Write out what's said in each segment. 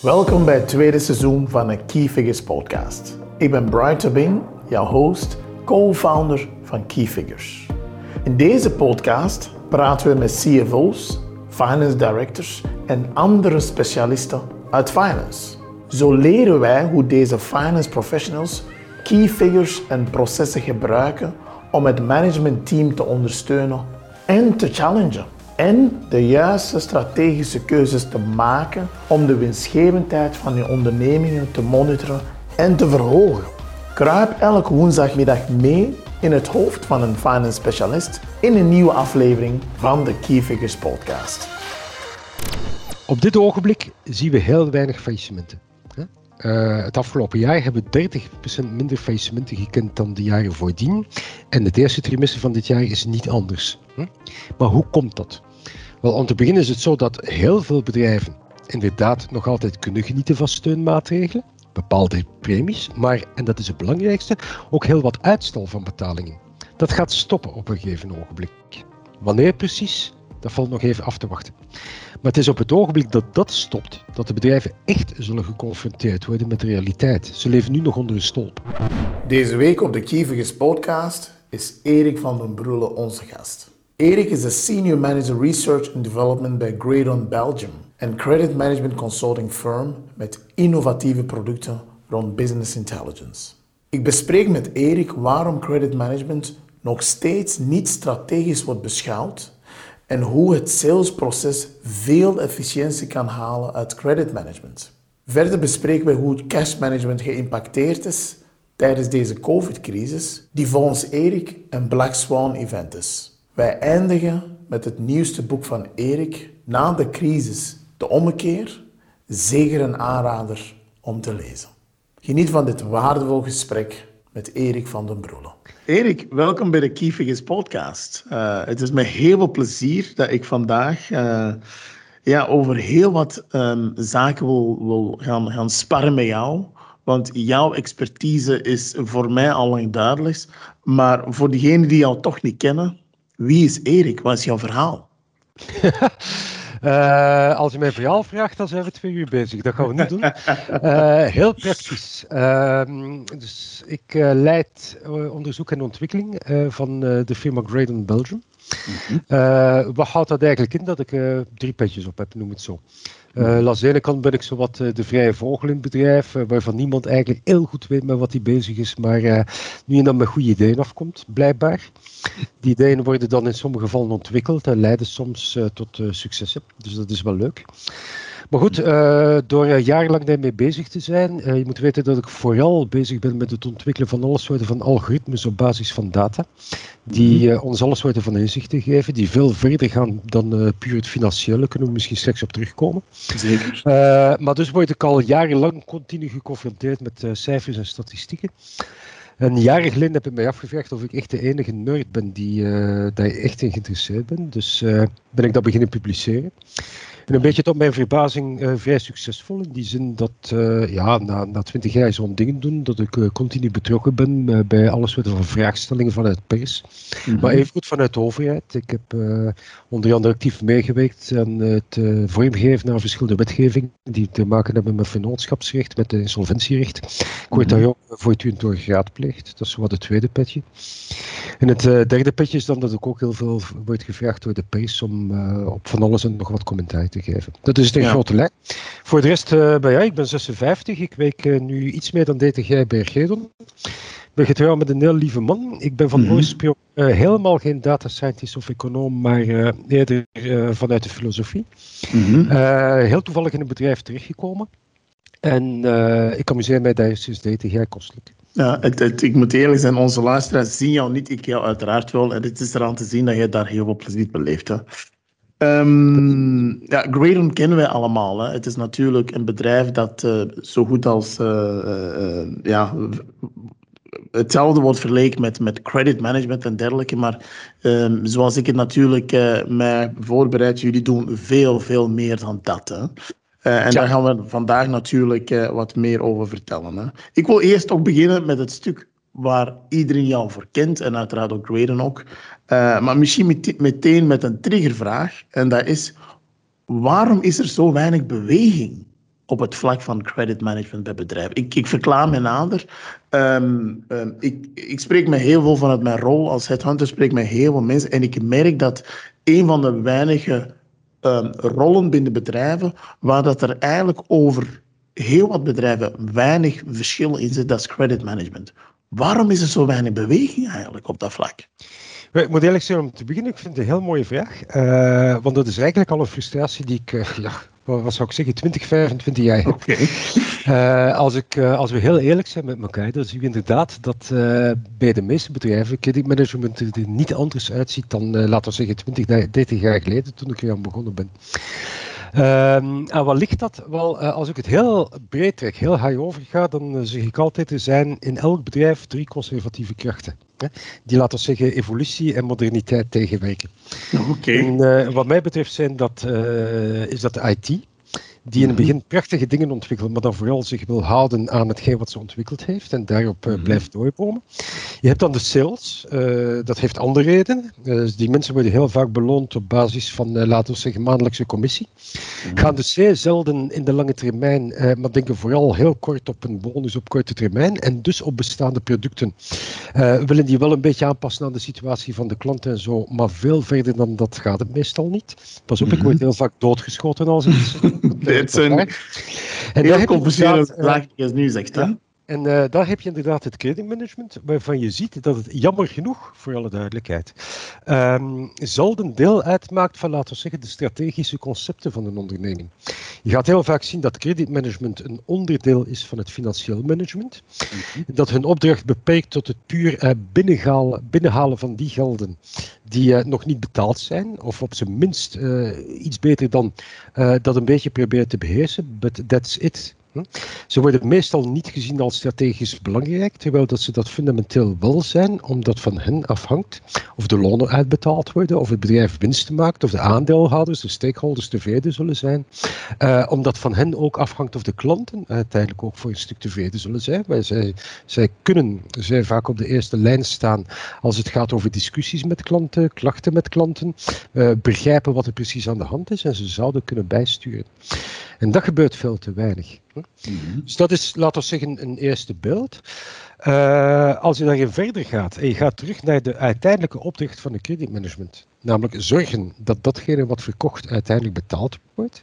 Welkom bij het tweede seizoen van de Key Figures podcast. Ik ben Brian Tobin, jouw host, co-founder van Key Figures. In deze podcast praten we met CFO's, finance directors en andere specialisten uit finance. Zo leren wij hoe deze finance professionals key figures en processen gebruiken om het managementteam te ondersteunen en te challengen. En de juiste strategische keuzes te maken om de winstgevendheid van je ondernemingen te monitoren en te verhogen. Kruip elke woensdagmiddag mee in het hoofd van een finance specialist in een nieuwe aflevering van de Key Figures podcast. Op dit ogenblik zien we heel weinig faillissementen. Uh, het afgelopen jaar hebben we 30% minder faillissementen gekend dan de jaren voordien. En het eerste trimester van dit jaar is niet anders. Maar hoe komt dat? Wel, om te beginnen is het zo dat heel veel bedrijven inderdaad nog altijd kunnen genieten van steunmaatregelen, bepaalde premies, maar, en dat is het belangrijkste, ook heel wat uitstel van betalingen. Dat gaat stoppen op een gegeven ogenblik. Wanneer precies? Dat valt nog even af te wachten. Maar het is op het ogenblik dat dat stopt, dat de bedrijven echt zullen geconfronteerd worden met de realiteit. Ze leven nu nog onder een stolp. Deze week op de Kievigers podcast is Erik van den Broele onze gast. Erik is de Senior Manager Research and Development bij Greydon Belgium, een credit management consulting firm met innovatieve producten rond business intelligence. Ik bespreek met Erik waarom credit management nog steeds niet strategisch wordt beschouwd en hoe het salesproces veel efficiëntie kan halen uit credit management. Verder bespreken we hoe cash management geïmpacteerd is tijdens deze COVID-crisis, die volgens Erik een Black Swan event is. Wij eindigen met het nieuwste boek van Erik, Na de crisis, de ommekeer, zeker een aanrader om te lezen. Geniet van dit waardevol gesprek met Erik van den Broelen. Erik, welkom bij de Kiefiges podcast. Uh, het is met heel veel plezier dat ik vandaag uh, ja, over heel wat um, zaken wil, wil gaan, gaan sparren met jou. Want jouw expertise is voor mij al lang duidelijk. Maar voor diegenen die jou toch niet kennen, wie is Erik? Wat is jouw verhaal? Uh, als je mijn verhaal vraagt, dan zijn we twee uur bezig. Dat gaan we niet doen. Uh, heel praktisch. Uh, dus ik uh, leid onderzoek en ontwikkeling van de firma Graydon Belgium. -hmm. wat houdt dat eigenlijk in? Dat ik drie petjes op heb, noem het zo. Uh, langs de ene kant ben ik zo wat uh, de vrije vogel in het bedrijf, uh, waarvan niemand eigenlijk heel goed weet met wat hij bezig is, maar nu en dan met goede ideeën afkomt, blijkbaar. Die ideeën worden dan in sommige gevallen ontwikkeld en leiden soms tot successen, dus dat is wel leuk. Maar goed, uh, door jarenlang daarmee bezig te zijn, uh, je moet weten dat ik vooral bezig ben met het ontwikkelen van alle soorten van algoritmes op basis van data, die uh, ons alle soorten van inzichten geven, die veel verder gaan dan puur het financiële, kunnen we misschien straks op terugkomen. Zeker. maar dus word ik al jarenlang continu geconfronteerd met cijfers en statistieken. Een jaar geleden heb ik mij afgevraagd of ik echt de enige nerd ben die uh, daar echt in geïnteresseerd ben. Dus uh, ben ik dat beginnen publiceren. En een beetje tot mijn verbazing uh, vrij succesvol. In die zin dat uh, ja, na, na twintig jaar zo'n dingen doen, dat ik uh, continu betrokken ben bij alles wat van vraagstellingen vanuit pers. Mm -hmm. Maar evengoed vanuit de overheid. Ik heb onder andere actief meegewerkt aan het vormgeven naar verschillende wetgevingen die te maken hebben met vennootschapsrecht, met insolventierecht. Ik word daar ook voortdurend door geraadpleegd. Dat is wat het tweede petje. En het derde petje is dan dat ik ook heel veel word gevraagd door de pers om op van alles en nog wat commentaar te geven. Dat is de ja. grote lijn. Voor de rest, uh, ben, ja, ik ben 56. Ik werk uh, nu iets meer dan 30 jaar bij Gedon. Ik ben getrouwd met een heel lieve man. Ik ben van mm -hmm. oorsprong uh, helemaal geen data scientist of econoom, maar eerder vanuit de filosofie. Mm -hmm. heel toevallig in een bedrijf terechtgekomen. En ik amuseer mij daar sinds 30 jaar kostelijk. Ja, het, het, ik moet eerlijk zijn, onze luisteraars zien jou niet, ik jou uiteraard wel. En het is eraan te zien dat je daar heel veel plezier beleeft. Hè. Um, ja, Graydon kennen wij allemaal. Hè. Het is natuurlijk een bedrijf dat uh, zo goed als uh, uh, ja, hetzelfde wordt vergeleken met, met credit management en dergelijke. Maar um, zoals ik het natuurlijk mij voorbereid, jullie doen veel, veel meer dan dat. Hè. en ja. daar gaan we vandaag natuurlijk wat meer over vertellen. Hè. Ik wil eerst ook beginnen met het stuk waar iedereen jou voor kent en uiteraard ook Graydon ook. Uh, maar misschien met, meteen met een triggervraag. En dat is, waarom is er zo weinig beweging op het vlak van credit management bij bedrijven. Ik, ik verklaar me nader. Ehm, ehm, ik, ik spreek me heel veel vanuit mijn rol als headhunter, spreek met heel veel mensen en ik merk dat een van de weinige um, rollen binnen bedrijven waar dat er eigenlijk over heel wat bedrijven weinig verschil in zit, dat is credit management. Waarom is er zo weinig beweging eigenlijk op dat vlak? Ik moet eerlijk zeggen, om te beginnen, ik vind het een heel mooie vraag. Uh, want dat is eigenlijk al een frustratie die ik, uh, ja, wat zou ik zeggen, 20, 25 jaar heb. Okay. Uh, als, ik, als we heel eerlijk zijn met elkaar, dan zien we inderdaad dat bij de meeste bedrijven creditmanagement er niet anders uitziet dan, laten we zeggen, 20, 30 jaar geleden toen ik aan begonnen ben. Um, en wat ligt dat? Wel, uh, als ik het heel breed trek, heel high over ga, dan uh, zeg ik altijd, er zijn in elk bedrijf drie conservatieve krachten. Hè, die, laten we zeggen, evolutie en moderniteit tegenwerken. Oké. Okay. Uh, wat mij betreft zijn dat, is dat de IT, die in het begin prachtige dingen ontwikkelt, maar dan vooral zich wil houden aan hetgeen wat ze ontwikkeld heeft en daarop uh, blijft doorkomen. Je hebt dan de sales, uh, dat heeft andere redenen. Uh, die mensen worden heel vaak beloond op basis van, laten we zeggen, maandelijkse commissie. Mm. Gaan dus zeer zelden in de lange termijn, maar denken vooral heel kort op een bonus op korte termijn en dus op bestaande producten. willen die wel een beetje aanpassen aan de situatie van de klant en zo, maar veel verder dan dat gaat het meestal niet. Pas op, ik word heel vaak doodgeschoten als iets. het zijn heel complicerende vragen die je nu zegt. Hè? En uh, daar heb je inderdaad het creditmanagement, waarvan je ziet dat het jammer genoeg, voor alle duidelijkheid, um, zelden deel uitmaakt van, laten we zeggen, de strategische concepten van een onderneming. Je gaat heel vaak zien dat creditmanagement een onderdeel is van het financieel management. Mm -hmm. Dat hun opdracht beperkt tot het puur uh, binnenhalen, binnenhalen van die gelden die uh, nog niet betaald zijn, of op zijn minst iets beter dan dat een beetje proberen te beheersen, but that's it. Hm? Ze worden meestal niet gezien als strategisch belangrijk, terwijl dat ze dat fundamenteel wel zijn, omdat van hen afhangt of de lonen uitbetaald worden, of het bedrijf winst maakt, of de aandeelhouders, de stakeholders tevreden zullen zijn. Uh, omdat van hen ook afhangt of de klanten uiteindelijk ook voor een stuk tevreden zullen zijn. Zij, zij kunnen zij vaak op de eerste lijn staan als het gaat over discussies met klanten, klachten met klanten, begrijpen wat er precies aan de hand is en ze zouden kunnen bijsturen. En dat gebeurt veel te weinig. -hmm. Dus dat is, laten we zeggen, een eerste beeld. Uh, als je dan verder gaat en je gaat terug naar de uiteindelijke opdracht van de creditmanagement, namelijk zorgen dat datgene wat verkocht uiteindelijk betaald wordt,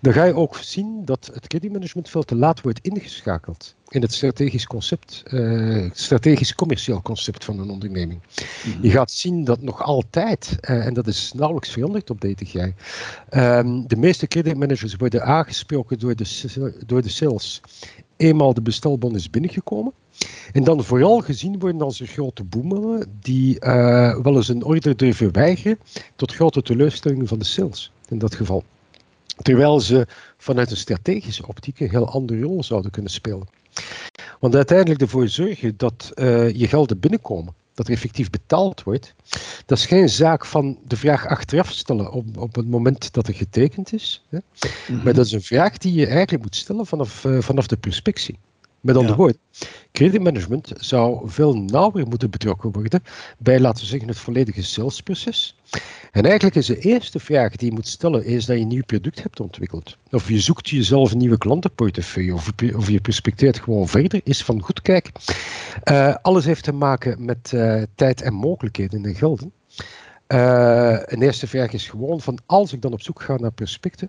dan ga je ook zien dat het creditmanagement veel te laat wordt ingeschakeld in het strategisch concept, uh, strategisch commercieel concept van een onderneming. Mm -hmm. Je gaat zien dat nog altijd, uh, en dat is nauwelijks veranderd op jaar, um, de meeste creditmanagers worden aangesproken door de, door de sales. Eenmaal de bestelbon is binnengekomen. En dan vooral gezien worden als een grote boemelen die uh, wel eens een order durven weigeren tot grote teleurstelling van de sales in dat geval. Terwijl ze vanuit een strategische optiek een heel andere rol zouden kunnen spelen. Want uiteindelijk ervoor zorgen dat uh, je gelden binnenkomen, dat er effectief betaald wordt, dat is geen zaak van de vraag achteraf stellen op, op het moment dat er getekend is. Hè? Mm -hmm. Maar dat is een vraag die je eigenlijk moet stellen vanaf, uh, vanaf de prospectie. Met andere ja. woorden, creditmanagement zou veel nauwer moeten betrokken worden bij, laten we zeggen, het volledige salesproces. En eigenlijk is de eerste vraag die je moet stellen, is dat je een nieuw product hebt ontwikkeld. Of je zoekt jezelf een nieuwe klantenportefeuille, of, of je prospecteert gewoon verder, is van goed kijk. Uh, alles heeft te maken met uh, tijd en mogelijkheden en gelden. Uh, een eerste vraag is gewoon van, als ik dan op zoek ga naar prospecten,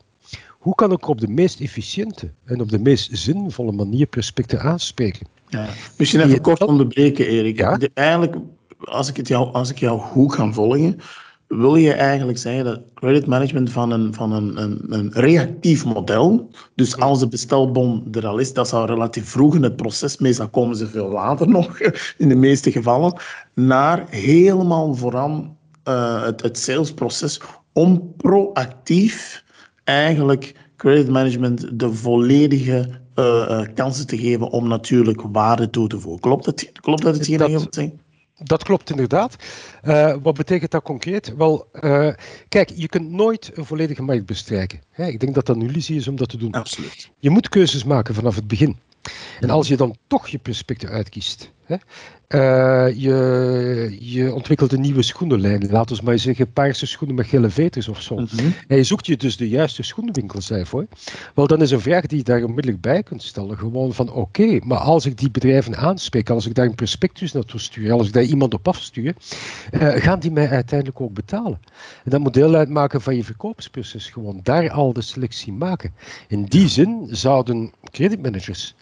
hoe kan ik op de meest efficiënte en op de meest zinvolle manier prospecten aanspreken? Ja. Misschien even kort onderbreken, Erik. Ja? De, eigenlijk, als ik, het jou, als ik jou goed ga volgen, wil je eigenlijk zeggen dat credit management van een, van een, een, een reactief model, dus als de bestelbon er al is, dat zou relatief vroeg in het proces, meestal komen ze veel later nog, in de meeste gevallen, naar helemaal vooraan uh, het, het salesproces om proactief eigenlijk credit management de volledige uh, uh, kansen te geven om natuurlijk waarde toe te voegen. Klopt dat? Klopt dat hetgeen dat je wilt zeggen? Dat klopt inderdaad. Uh, wat betekent dat concreet? Wel, uh, kijk, je kunt nooit een volledige markt bestrijken. Hè? Ik denk dat dat een illusie is om dat te doen. Absoluut. Je moet keuzes maken vanaf het begin. En als je dan toch je prospecten uitkiest, Hè? Uh, je, je ontwikkelt een nieuwe schoenenlijn. Laten we maar zeggen paarse schoenen met gele veters of zo. Mhm. En je zoekt je dus de juiste schoenenwinkel voor. Wel, dan is een vraag die je daar onmiddellijk bij kunt stellen. Gewoon van oké, maar als ik die bedrijven aanspreek, als ik daar een prospectus naartoe stuur, als ik daar iemand op afstuur, uh, gaan die mij uiteindelijk ook betalen. En dat moet deel uitmaken van je verkoopsproces. Gewoon daar al de selectie maken. In die zin zouden creditmanagers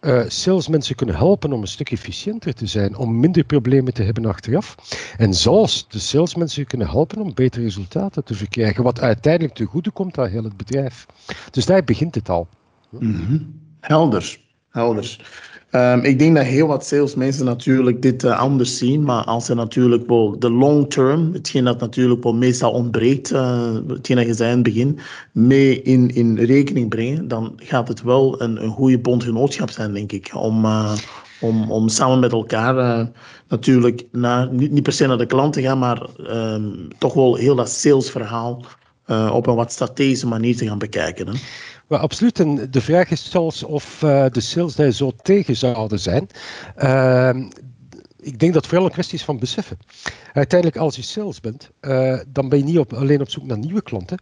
uh, salesmensen kunnen helpen om een stuk efficiënter te zijn, om minder problemen te hebben achteraf. En zelfs de salesmensen kunnen helpen om betere resultaten te verkrijgen, wat uiteindelijk te goede komt aan heel het bedrijf. Dus daar begint het al. Mm Helder, helder. Um, ik denk dat heel wat salesmensen natuurlijk dit uh, anders zien, maar als ze natuurlijk wel de long term, hetgeen dat natuurlijk wel meestal ontbreekt, uh, hetgeen dat je zei in het begin, mee in, in rekening brengen, dan gaat het wel een, een goede bondgenootschap zijn, denk ik, om, uh, om, om samen met elkaar natuurlijk naar, niet, niet per se naar de klant te gaan, maar um, toch wel heel dat salesverhaal op een wat strategische manier te gaan bekijken. Hè? Maar absoluut. En de vraag is zelfs of uh, de sales daar zo tegen zouden zijn. Uh, ik denk dat het vooral een kwestie is van beseffen. Uiteindelijk, als je sales bent, uh, dan ben je niet op, alleen op zoek naar nieuwe klanten.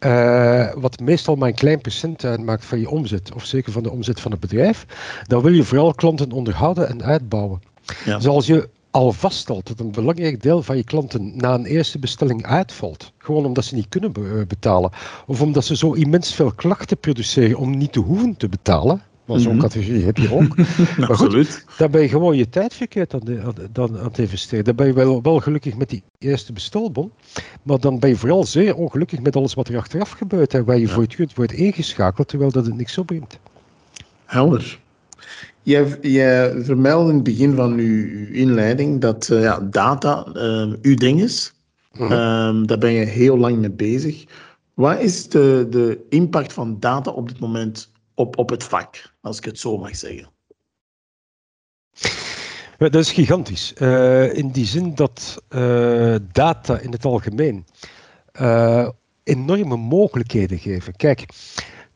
Uh, wat meestal maar een klein procent uitmaakt van je omzet, of zeker van de omzet van het bedrijf. Dan wil je vooral klanten onderhouden en uitbouwen. Ja. Dus als je al vaststelt dat een belangrijk deel van je klanten na een eerste bestelling uitvalt, gewoon omdat ze niet kunnen eh, betalen, of omdat ze zo immens veel klachten produceren om niet te hoeven te betalen, maar zo'n mhm. categorie heb je ook. maar Absoluut. dan ben je gewoon je tijd verkeerd aan, aan, aan, het investeren. Dan ben je wel, wel gelukkig met die eerste bestelbon, maar dan ben je vooral zeer ongelukkig met alles wat er achteraf gebeurt en waar je ja. voortdurend wordt ingeschakeld, terwijl dat het niks opbrengt. Helder. Je, je vermeldde in het begin van uw, inleiding dat uh, ja, data uh, uw ding is. Mhm. Um, daar ben je heel lang mee bezig. Wat is de, de impact van data op dit moment op, op het vak, als ik het zo mag zeggen? Dat is gigantisch. Uh, in die zin dat data in het algemeen enorme mogelijkheden geven. Kijk,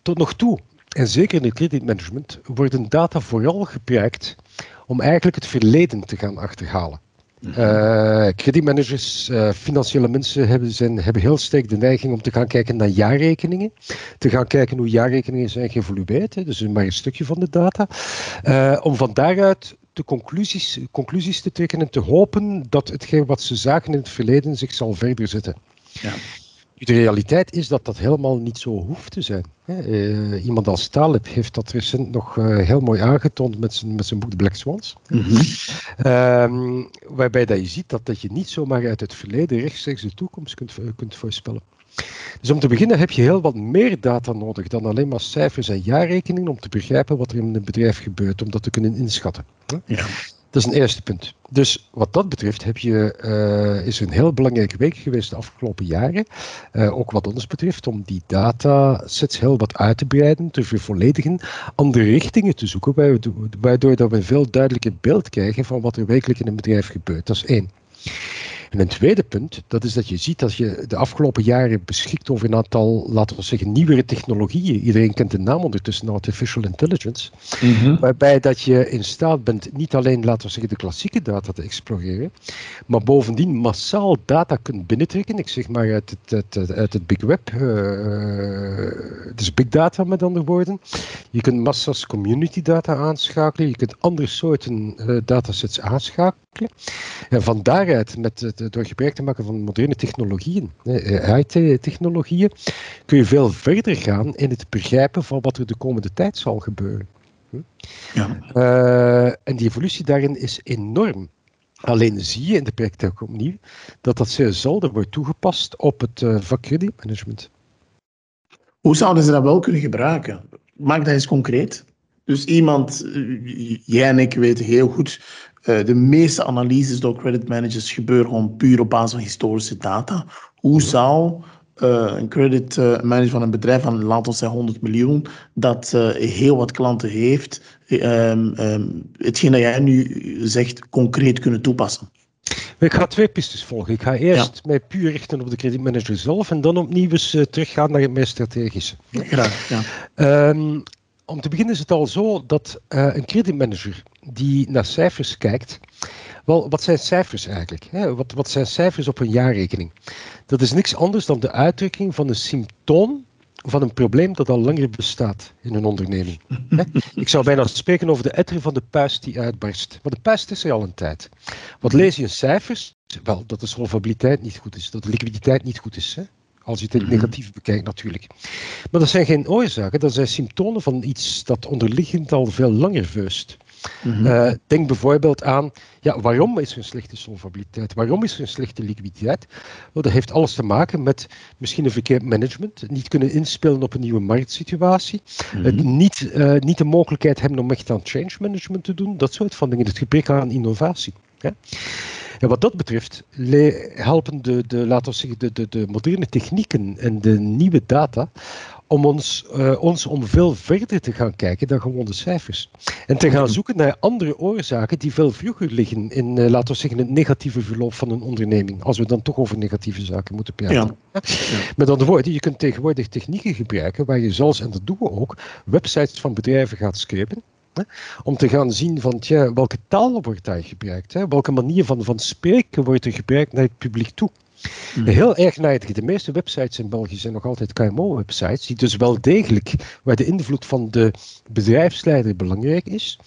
tot nog toe en zeker in het creditmanagement worden data vooral gebruikt om eigenlijk het verleden te gaan achterhalen. Uh, creditmanagers, uh, financiële mensen hebben, zijn, hebben heel sterk de neiging om te gaan kijken naar jaarrekeningen. Te gaan kijken hoe jaarrekeningen zijn geëvolueerd. Hè, dus maar een stukje van de data. Uh, om van daaruit de conclusies, conclusies te trekken en te hopen dat hetgeen wat ze zagen in het verleden zich zal verder zetten. Ja. De realiteit is dat dat helemaal niet zo hoeft te zijn. Uh, iemand als Taleb heeft dat recent nog uh, heel mooi aangetoond met zijn, met zijn boek The Black Swans. Mm -hmm. um, waarbij dat je ziet dat, dat je niet zomaar uit het verleden rechtstreeks de toekomst kunt, kunt voorspellen. Dus om te beginnen heb je heel wat meer data nodig dan alleen maar cijfers en jaarrekeningen om te begrijpen wat er in een bedrijf gebeurt, om dat te kunnen inschatten. Ja. Dat is een eerste punt. Dus wat dat betreft heb je, uh, is een heel belangrijke week geweest de afgelopen jaren. Uh, ook wat ons betreft, om die datasets heel wat uit te breiden, te vervolledigen, andere richtingen te zoeken, waardoor we een veel duidelijker beeld krijgen van wat er werkelijk in een bedrijf gebeurt. Dat is één. En een tweede punt, dat is dat je ziet dat je de afgelopen jaren beschikt over een aantal, laten we zeggen, nieuwere technologieën. Iedereen kent de naam ondertussen, artificial intelligence. Mhm. Waarbij dat je in staat bent niet alleen, laten we zeggen, de klassieke data te exploreren, maar bovendien massaal data kunt binnentrekken. Ik zeg maar uit het, uit het big web, uh, dus big data met andere woorden. Je kunt massa's community data aanschakelen, je kunt andere soorten uh, datasets aanschakelen. En van daaruit, met het, door gebruik te maken van moderne technologieën, IT-technologieën, kun je veel verder gaan in het begrijpen van wat er de komende tijd zal gebeuren. Hm? Ja. Uh, en die evolutie daarin is enorm. Alleen zie je in de praktijk opnieuw dat dat zeer zelden wordt toegepast op het uh, vak kredietmanagement. Hoe zouden ze dat wel kunnen gebruiken? Maak dat eens concreet. Dus iemand, eh, jij en ik weten heel goed uh, de meeste analyses door credit managers gebeuren gewoon puur op basis van historische data. Hoe zou uh, een credit uh, manager van een bedrijf van, laten we zeggen, 100 miljoen, dat heel wat klanten heeft, um, um, hetgeen dat jij nu zegt, concreet kunnen toepassen? Ik ga twee pistes volgen. Ik ga eerst ja. mij puur richten op de creditmanager zelf en dan opnieuw eens teruggaan naar het meer strategische. Graag, ja. Um, om te beginnen is het al zo dat uh, een creditmanager die naar cijfers kijkt, wel, wat zijn cijfers eigenlijk? Hè? Wat, wat zijn cijfers op een jaarrekening? Dat is niks anders dan de uitdrukking van een symptoom van een probleem dat al langer bestaat in een onderneming. Ik zou bijna spreken over de etter van de puist die uitbarst. Maar de puist is er al een tijd. Wat lees je in cijfers? Wel, dat de solvabiliteit niet goed is, dat de liquiditeit niet goed is. Hè? Als je het in het mhm. negatief bekijkt natuurlijk. Maar dat zijn geen oorzaken, dat zijn symptomen van iets dat onderliggend al veel langer veust. Mhm. Eh, denk bijvoorbeeld aan, ja, waarom is er een slechte solvabiliteit? Waarom is er een slechte liquiditeit? Well, dat heeft alles te maken met misschien een verkeerd management, niet kunnen inspelen op een nieuwe marktsituatie, mm niet, uh, niet de mogelijkheid hebben om echt aan change management te doen, dat soort van dingen, het gebrek aan innovatie. Ja? En wat dat betreft helpen de, de, laten we zeggen, de, de, de moderne technieken en de nieuwe data om ons, uh, ons om veel verder te gaan kijken dan gewoon de cijfers. En te gaan zoeken naar andere oorzaken die veel vroeger liggen in, uh, laten we zeggen, het negatieve verloop van een onderneming. Als we dan toch over negatieve zaken moeten praten. Ja. Ja. Met andere woorden, je kunt tegenwoordig technieken gebruiken waar je zelfs, en dat doen we ook, websites van bedrijven gaat scrapen. Om te gaan zien van tja, welke taal wordt daar gebruikt, hè? welke manier van, van spreken wordt er gebruikt naar het publiek toe. Mm. Heel erg nijdig. De meeste websites in België zijn nog altijd KMO-websites, die dus wel degelijk, waar de invloed van de bedrijfsleider belangrijk is.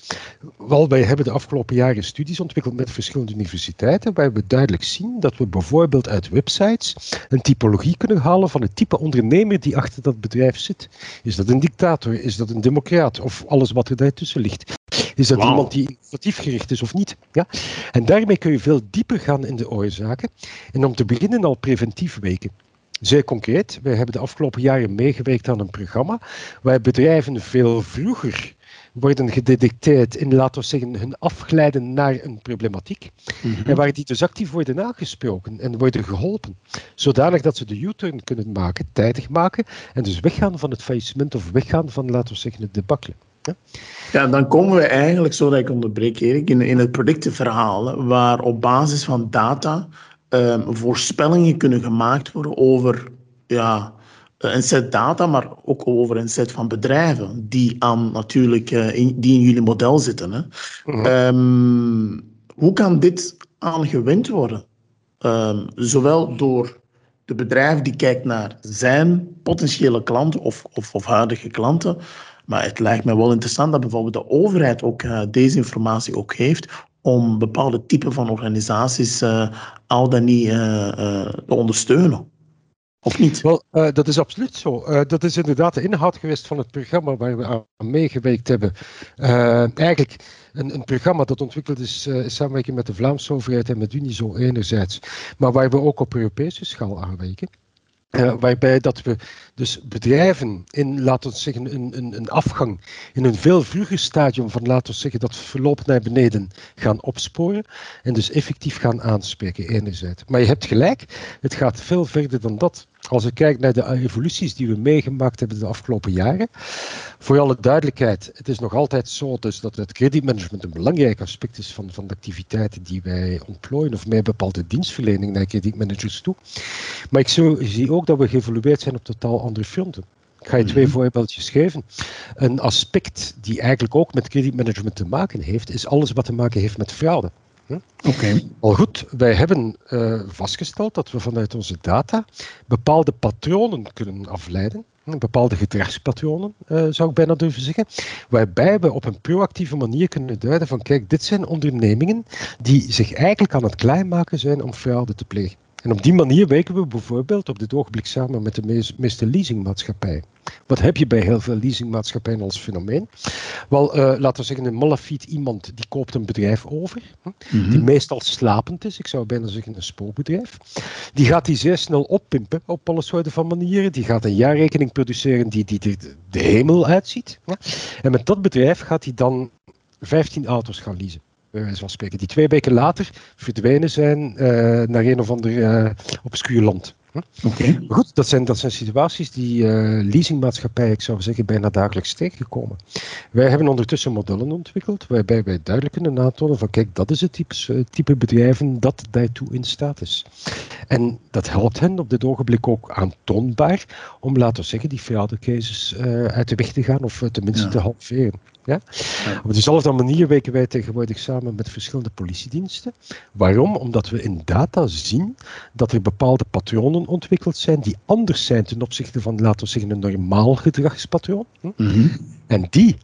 Wel, wij hebben de afgelopen jaren studies ontwikkeld met verschillende universiteiten, waar we duidelijk zien dat we bijvoorbeeld uit websites een typologie kunnen halen van het type ondernemer die achter dat bedrijf zit. Is dat een dictator? Is dat een democraat? Of alles wat er daartussen ligt? Is dat iemand die innovatief gericht is of niet? Ja? En daarmee kun je veel dieper gaan in de oorzaken. En om te beginnen al preventief weken. Zeer concreet, wij hebben de afgelopen jaren meegewerkt aan een programma waar bedrijven veel vroeger worden gedetecteerd in, laten we zeggen, hun afglijden naar een problematiek. Mhm. En waar die dus actief worden aangesproken en worden geholpen. Zodanig dat ze de U-turn kunnen maken, tijdig maken, en dus weggaan van het faillissement of weggaan van, laten we zeggen, het debakkelen. Ja, dan komen we eigenlijk, zodat ik onderbreek Erik, in, in het productenverhaal, waar op basis van data um, voorspellingen kunnen gemaakt worden over ja, een set data, maar ook over een set van bedrijven die, aan, natuurlijk, uh, in, die in jullie model zitten. Hè. Mhm. Ehm, hoe kan dit aangewend worden? Um, zowel door de bedrijf die kijkt naar zijn potentiële klanten of, of, of huidige klanten, maar het lijkt me wel interessant dat bijvoorbeeld de overheid ook uh, deze informatie ook heeft om bepaalde typen van organisaties uh, al dan niet uh, te ondersteunen. Of niet? Wel, dat is absoluut zo. dat is inderdaad de inhoud geweest van het programma waar we aan meegewerkt hebben. eigenlijk een, een, programma dat ontwikkeld is in samenwerking met de Vlaamse overheid en met Unizo enerzijds, maar waar we ook op Europese schaal aanwerken. Uh, waarbij dat we dus bedrijven in, laten we zeggen, een, een, een, afgang in een veel vroeger stadium van, laten zeggen, dat verloop naar beneden gaan opsporen en dus effectief gaan aanspreken, enerzijds. Maar je hebt gelijk, het gaat veel verder dan dat. Als ik kijk naar de evoluties die we meegemaakt hebben de afgelopen jaren, voor alle duidelijkheid, het is nog altijd zo dus dat het kredietmanagement een belangrijk aspect is van, van de activiteiten die wij ontplooien of met bepaalde dienstverlening naar kredietmanagers toe. Maar ik zie ook dat we geëvolueerd zijn op totaal andere fronten. Ik ga je twee mhm. voorbeeldjes geven. Een aspect die eigenlijk ook met kredietmanagement te maken heeft, is alles wat te maken heeft met fraude. Oké. Al goed, wij hebben uh, vastgesteld dat we vanuit onze data bepaalde patronen kunnen afleiden. Bepaalde gedragspatronen, uh, zou ik bijna durven zeggen. Waarbij we op een proactieve manier kunnen duiden van kijk, dit zijn ondernemingen die zich eigenlijk aan het klaarmaken zijn om fraude te plegen. En op die manier werken we bijvoorbeeld op dit ogenblik samen met de meeste leasingmaatschappijen. Wat heb je bij heel veel leasingmaatschappijen als fenomeen? Wel, uh, laten we zeggen, een malafiet iemand die koopt een bedrijf over, die meestal slapend is, ik zou bijna zeggen een spookbedrijf. Die gaat die zeer snel oppimpen op alle soorten van manieren. Die gaat een jaarrekening produceren die, die de, de hemel uitziet. En met dat bedrijf gaat hij dan 15 auto's gaan leasen wijze van spreken, die twee weken later verdwenen zijn uh, naar een of ander uh, obscuur land. Oké. Goed, dat zijn, dat zijn situaties die leasingmaatschappijen, ik zou zeggen, bijna dagelijks tegenkomen. Wij hebben ondertussen modellen ontwikkeld waarbij wij duidelijk kunnen aantonen van kijk, dat is het type, type bedrijven dat daartoe in staat is. En dat helpt hen op dit ogenblik ook aantoonbaar om, laten we zeggen, die fraud cases uh, uit de weg te gaan of tenminste ja. te halveren. Ja? Op dezelfde manier werken wij tegenwoordig samen met verschillende politiediensten. Waarom? Omdat we in data zien dat er bepaalde patronen ontwikkeld zijn die anders zijn ten opzichte van, laten we zeggen, een normaal gedragspatroon. Mhm. En die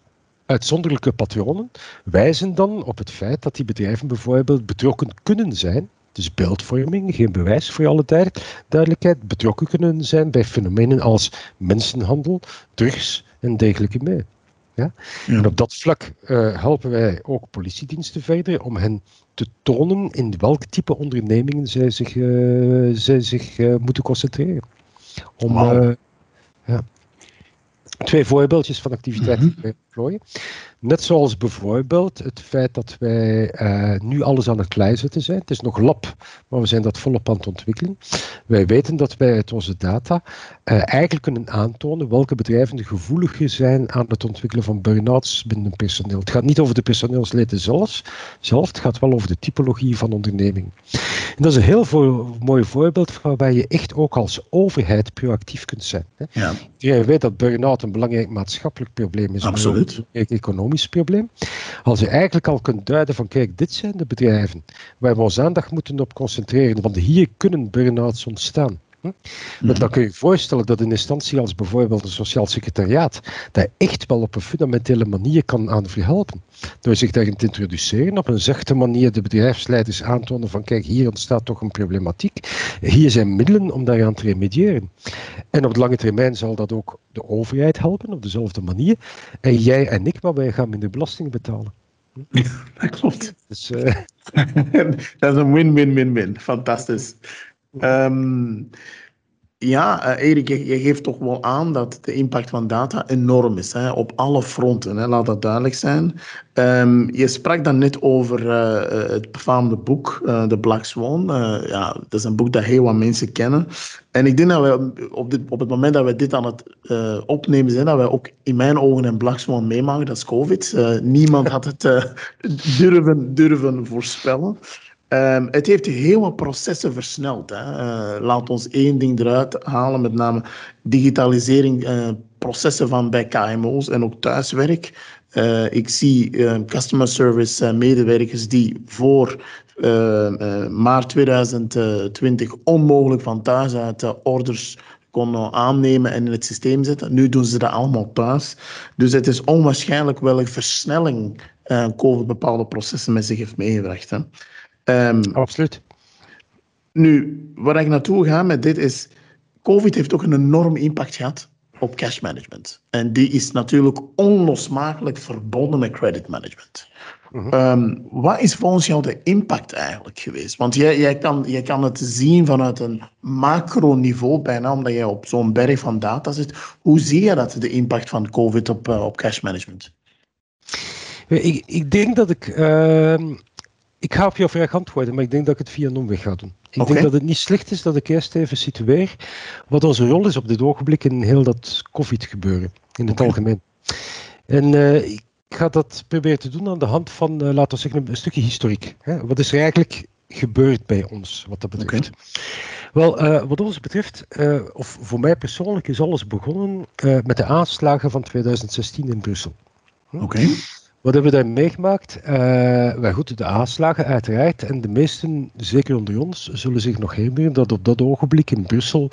uitzonderlijke patronen wijzen dan op het feit dat die bedrijven bijvoorbeeld betrokken kunnen zijn dus beeldvorming, geen bewijs voor alle duidelijkheid, betrokken kunnen zijn bij fenomenen als mensenhandel, drugs en dergelijke meer. Ja? En op dat vlak uh, helpen wij ook politiediensten verder om hen te tonen in welk type ondernemingen zij zich, uh, zij zich uh, moeten concentreren. Om, wow. ja. Twee voorbeeldjes van activiteiten mm -hmm. Net zoals bijvoorbeeld het feit dat wij uh, nu alles aan het kleinzetten zijn. Het is nog lab, maar we zijn dat volop aan het ontwikkelen. Wij weten dat wij uit onze data uh, eigenlijk kunnen aantonen welke bedrijven gevoeliger zijn aan het ontwikkelen van burn-outs binnen personeel. Het gaat niet over de personeelsleden zelf, zelf, het gaat wel over de typologie van onderneming. En dat is een heel mooi voorbeeld waarbij je echt ook als overheid proactief kunt zijn. Hè. Ja. Iedereen weet dat burn-out een belangrijk maatschappelijk probleem is. Absoluut. Een economisch probleem. Als je eigenlijk al kunt duiden van kijk, dit zijn de bedrijven waar we onze aandacht moeten op concentreren, want hier kunnen burn-outs ontstaan. Hm? Dan kun je je voorstellen dat een instantie als bijvoorbeeld een sociaal secretariaat daar echt wel op een fundamentele manier kan aan verhelpen. Door zich daarin te introduceren, op een zachte manier de bedrijfsleiders aantonen van kijk, hier ontstaat toch een problematiek. Hier zijn middelen om daaraan te remediëren. En op de lange termijn zal dat ook de overheid helpen op dezelfde manier. En jij en ik, maar wij gaan minder belasting betalen. Ja, dat klopt. Dus, uh... dat is een win-win-win-win. Fantastisch. Um, ja, uh, Erik, je, geeft toch wel aan dat de impact van data enorm is, hè, op alle fronten, hè, laat dat duidelijk zijn. Um, je sprak dan net over uh, het befaamde boek, uh, The Black Swan. ja, dat is een boek dat heel wat mensen kennen. En ik denk dat we op, dit, op het moment dat we dit aan het opnemen zijn, dat we ook in mijn ogen een Black Swan meemaken, dat is COVID. niemand had het durven, durven voorspellen. Um, het heeft heel wat processen versneld. Hè. Uh, laat ons één ding eruit halen, met name digitalisering, uh, processen van bij KMO's en ook thuiswerk. Uh, ik zie customer service medewerkers die voor maart 2020 onmogelijk van thuis uit orders konden aannemen en in het systeem zetten. Nu doen ze dat allemaal thuis. Dus het is onwaarschijnlijk welke versnelling COVID bepaalde processen met zich heeft meegebracht. Hè. Um, Absoluut. Nu, waar ik naartoe ga met dit is, COVID heeft ook een enorme impact gehad op cash management. En die is natuurlijk onlosmakelijk verbonden met credit management. Mm um, wat is volgens jou de impact eigenlijk geweest? Want jij, jij, kan, jij kan het zien vanuit een macroniveau, bijna omdat jij op zo'n berg van data zit. Hoe zie je dat, de impact van COVID op, uh, op cash management? Ik, ik denk dat ik. Uh ik ga op jouw vraag antwoorden, maar ik denk dat ik het via een omweg ga doen. Ik denk dat het niet slecht is dat ik eerst even situeer wat onze rol is op dit ogenblik in heel dat COVID-gebeuren, in het algemeen. En uh, ik ga dat proberen te doen aan de hand van, uh, laten we zeggen, een stukje historiek. Hè? Wat is er eigenlijk gebeurd bij ons, wat dat betreft? Wel, uh, wat ons betreft, of voor mij persoonlijk, is alles begonnen met de aanslagen van 2016 in Brussel. Hm? Oké. Wat hebben we daar meegemaakt? Uh, wij goed, de aanslagen uiteraard. En de meesten, zeker onder ons, zullen zich nog herinneren dat op dat ogenblik in Brussel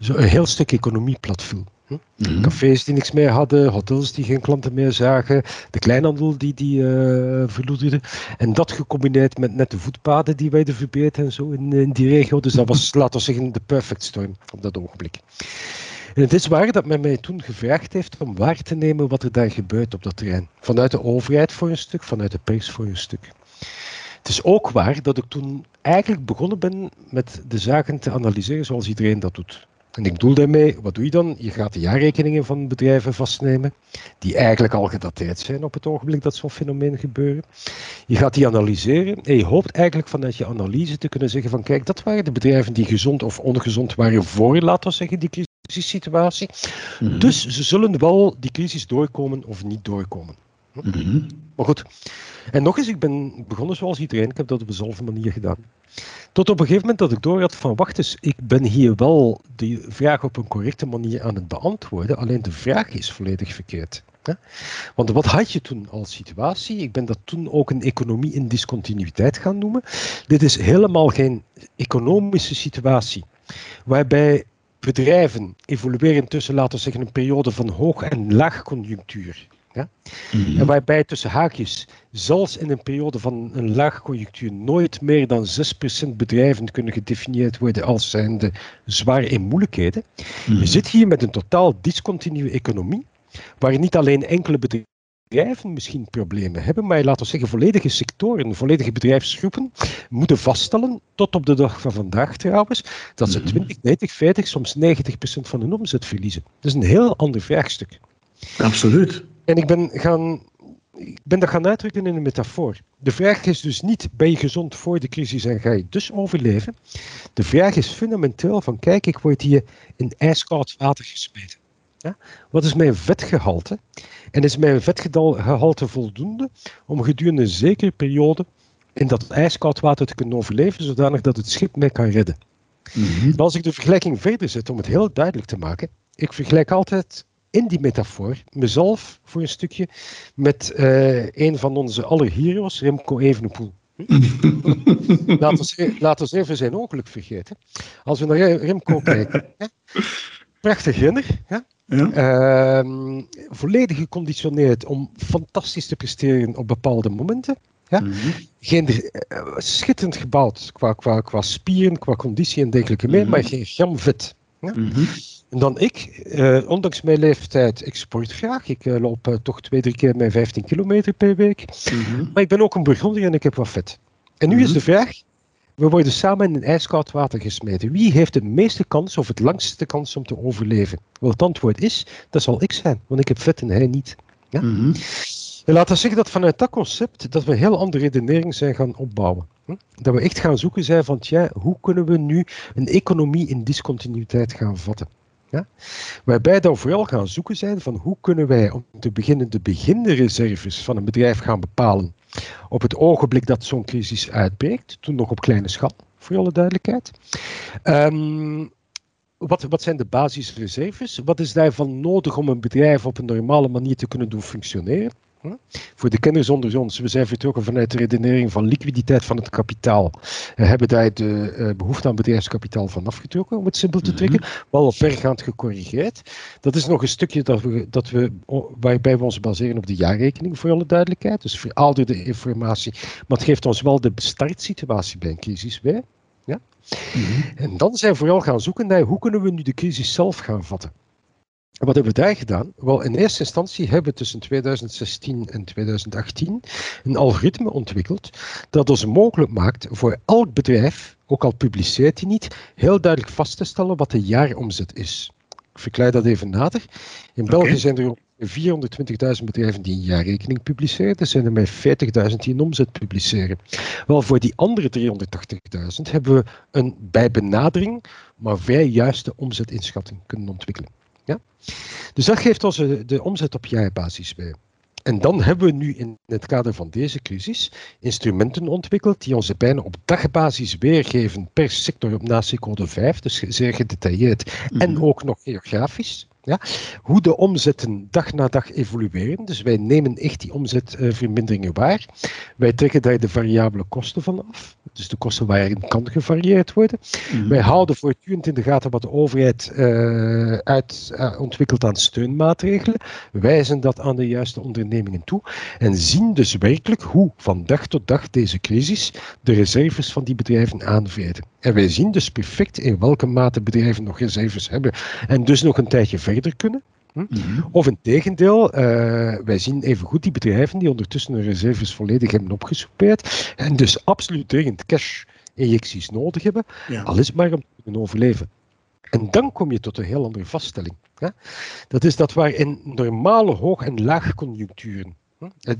zo een heel stuk economie platviel. Hm? Mhm. Cafés die niks meer hadden, hotels die geen klanten meer zagen, de kleinhandel die, die uh, verloederde. En dat gecombineerd met net de voetpaden die werden verbeterd en zo in, in die regio. Dus dat was, laten we zeggen, de perfect storm op dat ogenblik. En het is waar dat men mij toen gevraagd heeft om waar te nemen wat er daar gebeurt op dat terrein. Vanuit de overheid voor een stuk, vanuit de pers voor een stuk. Het is ook waar dat ik toen eigenlijk begonnen ben met de zaken te analyseren zoals iedereen dat doet. En ik bedoel daarmee, wat doe je dan? Je gaat de jaarrekeningen van bedrijven vastnemen, die eigenlijk al gedateerd zijn op het ogenblik dat zo'n fenomeen gebeuren. Je gaat die analyseren en je hoopt eigenlijk vanuit je analyse te kunnen zeggen van kijk, dat waren de bedrijven die gezond of ongezond waren voor, laten we zeggen, die crisissituatie. Mm Dus ze zullen wel die crisis doorkomen of niet doorkomen. Mhm. Maar goed. En nog eens, ik ben begonnen zoals iedereen. Ik heb dat op dezelfde manier gedaan. Tot op een gegeven moment dat ik door had van, wacht eens, ik ben hier wel die vraag op een correcte manier aan het beantwoorden, alleen de vraag is volledig verkeerd. Want wat had je toen als situatie? Ik ben dat toen ook een economie in discontinuïteit gaan noemen. Dit is helemaal geen economische situatie waarbij bedrijven evolueren tussen, laten we zeggen, een periode van hoog- en laagconjunctuur ja? Mhm. En waarbij tussen haakjes, zelfs in een periode van een laagconjunctuur, nooit meer dan 6% bedrijven kunnen gedefinieerd worden als zijnde zwaar in moeilijkheden. Je mhm. zit hier met een totaal discontinue economie, waar niet alleen enkele bedrijven misschien problemen hebben, maar laten we zeggen volledige sectoren, volledige bedrijfsgroepen moeten vaststellen, tot op de dag van vandaag trouwens, dat ze 20, 30, 40, soms 90% van hun omzet verliezen. Dat is een heel ander vraagstuk. Absoluut. En ik ben, gaan, ik ben dat gaan uitdrukken in een metafoor. De vraag is dus niet, ben je gezond voor de crisis en ga je dus overleven? De vraag is fundamenteel van, kijk, ik word hier in ijskoud water gesmeten. Ja? Wat is mijn vetgehalte? En is mijn vetgehalte voldoende om gedurende een zekere periode in dat ijskoud water te kunnen overleven, zodanig dat het schip mij kan redden? Mm Als ik de vergelijking verder zet, om het heel duidelijk te maken, ik vergelijk altijd in die metafoor mezelf voor een stukje met uh, een van onze allerheroes, Remco Evenepoel. laten, we, laten we even zijn ongeluk vergeten. Als we naar Remco kijken, hè? prachtig renner. Ja? Uh, volledig geconditioneerd om fantastisch te presteren op bepaalde momenten. Ja? Mm -hmm. geen, uh, schitterend gebouwd qua, qua, qua spieren, qua conditie en dergelijke meer, mm -hmm. maar geen gram vet. Ja? Mm -hmm. En dan ik, eh, ondanks mijn leeftijd, ik sport graag. Ik uh, loop uh, toch twee, drie keer mijn 15 kilometer per week. Maar ik ben ook een Burgonder en ik heb wat vet. En nu is de vraag, we worden samen in ijskoud water gesmeten. Wie heeft de meeste kans of het langste kans om te overleven? Wel, het antwoord is, dat zal ik zijn, want ik heb vet en hij niet. Ja? En laten we zeggen dat vanuit dat concept, dat we een heel andere redenering zijn gaan opbouwen. Dat we echt gaan zoeken zijn van, tja, hoe kunnen we nu een economie in discontinuïteit gaan vatten? Ja? Waarbij dan vooral gaan zoeken zijn van hoe kunnen wij om te beginnen de beginreserves van een bedrijf gaan bepalen op het ogenblik dat zo'n crisis uitbreekt, toen nog op kleine schaal, voor alle duidelijkheid. Um, wat, wat, zijn de basisreserves? Wat is daarvan nodig om een bedrijf op een normale manier te kunnen doen functioneren? Voor de kenners onder ons, we zijn vertrokken vanuit de redenering van liquiditeit van het kapitaal. We hebben daar de uh, behoefte aan bedrijfskapitaal van afgetrokken, om het simpel te mhm. trekken, mm -hmm. wel vergaand gecorrigeerd. Dat is nog een stukje dat we, dat we, waarbij we ons baseren op de jaarrekening, voor alle duidelijkheid. Dus verouderde informatie, maar het geeft ons wel de startsituatie bij een crisis bij. Ja? Mm -hmm. En dan zijn we vooral gaan zoeken naar hoe kunnen we nu de crisis zelf gaan vatten. Wat hebben we daar gedaan? Wel, in eerste instantie hebben we tussen 2016 en 2018 een algoritme ontwikkeld dat ons mogelijk maakt voor elk bedrijf, ook al publiceert hij niet, heel duidelijk vast te stellen wat de jaaromzet is. Ik verklaar dat even nader. In okay. België zijn er 420.000 bedrijven die een jaarrekening publiceren. Er zijn er maar 40.000 die een omzet publiceren. Wel, voor die andere 380.000 hebben we een bij benadering, maar vrij juiste omzetinschatting kunnen ontwikkelen. Ja? Dus dat geeft ons de omzet op jaarbasis bij. En dan hebben we nu in het kader van deze crisis instrumenten ontwikkeld die ons bijna op dagbasis weergeven per sector op NACI-code 5, dus zeer gedetailleerd mm -hmm. en ook nog geografisch. Ja? Hoe de omzetten dag na dag evolueren. Dus wij nemen echt die omzetverminderingen waar. Wij trekken daar de variabele kosten van af. Dus de kosten waarin kan gevarieerd worden. Mm. Wij houden voortdurend in de gaten wat de overheid uh, uit, uh, ontwikkelt aan steunmaatregelen. Wijzen dat aan de juiste ondernemingen toe. En zien dus werkelijk hoe van dag tot dag deze crisis de reserves van die bedrijven aanveren. En wij zien dus perfect in welke mate bedrijven nog reserves hebben. En dus nog een tijdje verder verder kunnen. Hm? Mm -hmm. Of in tegendeel, uh, wij zien even goed die bedrijven die ondertussen hun reserves volledig hebben opgesoupeerd en dus absoluut dringend cash-injecties nodig hebben, ja. al is het maar om te kunnen overleven. En dan kom je tot een heel andere vaststelling. Dat is dat waar in normale hoog- en laagconjuncturen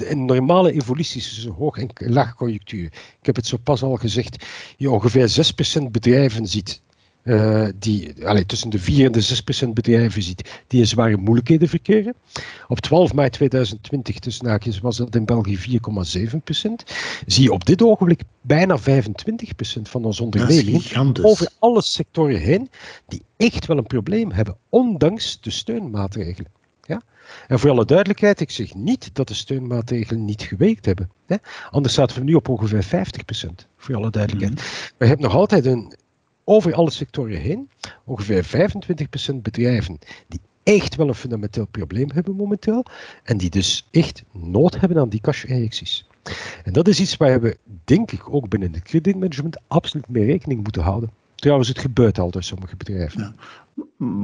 in normale evoluties tussen hoog- en laagconjunctuur. Ik heb het zo pas al gezegd. Je ongeveer 6% bedrijven ziet uh, die tussen de 4 en de 6 procent bedrijven ziet die in zware moeilijkheden verkeren. Op 12 mei 2020, tussen haakjes, was dat in België 4,7 procent. Zie je op dit ogenblik bijna 25 procent van onze ondernemingen over alle sectoren heen die echt wel een probleem hebben, ondanks de steunmaatregelen. Ja? En voor alle duidelijkheid, ik zeg niet dat de steunmaatregelen niet gewerkt hebben. Hè? Anders zaten we nu op ongeveer 50%, voor alle duidelijkheid. Mm We hebben nog altijd een over alle sectoren heen ongeveer 25% bedrijven die echt wel een fundamenteel probleem hebben momenteel en die dus echt nood hebben aan die cash-injecties. En dat is iets waar we, denk ik, ook binnen het kredietmanagement absoluut mee rekening moeten houden. Trouwens, het gebeurt al door sommige bedrijven. Ja.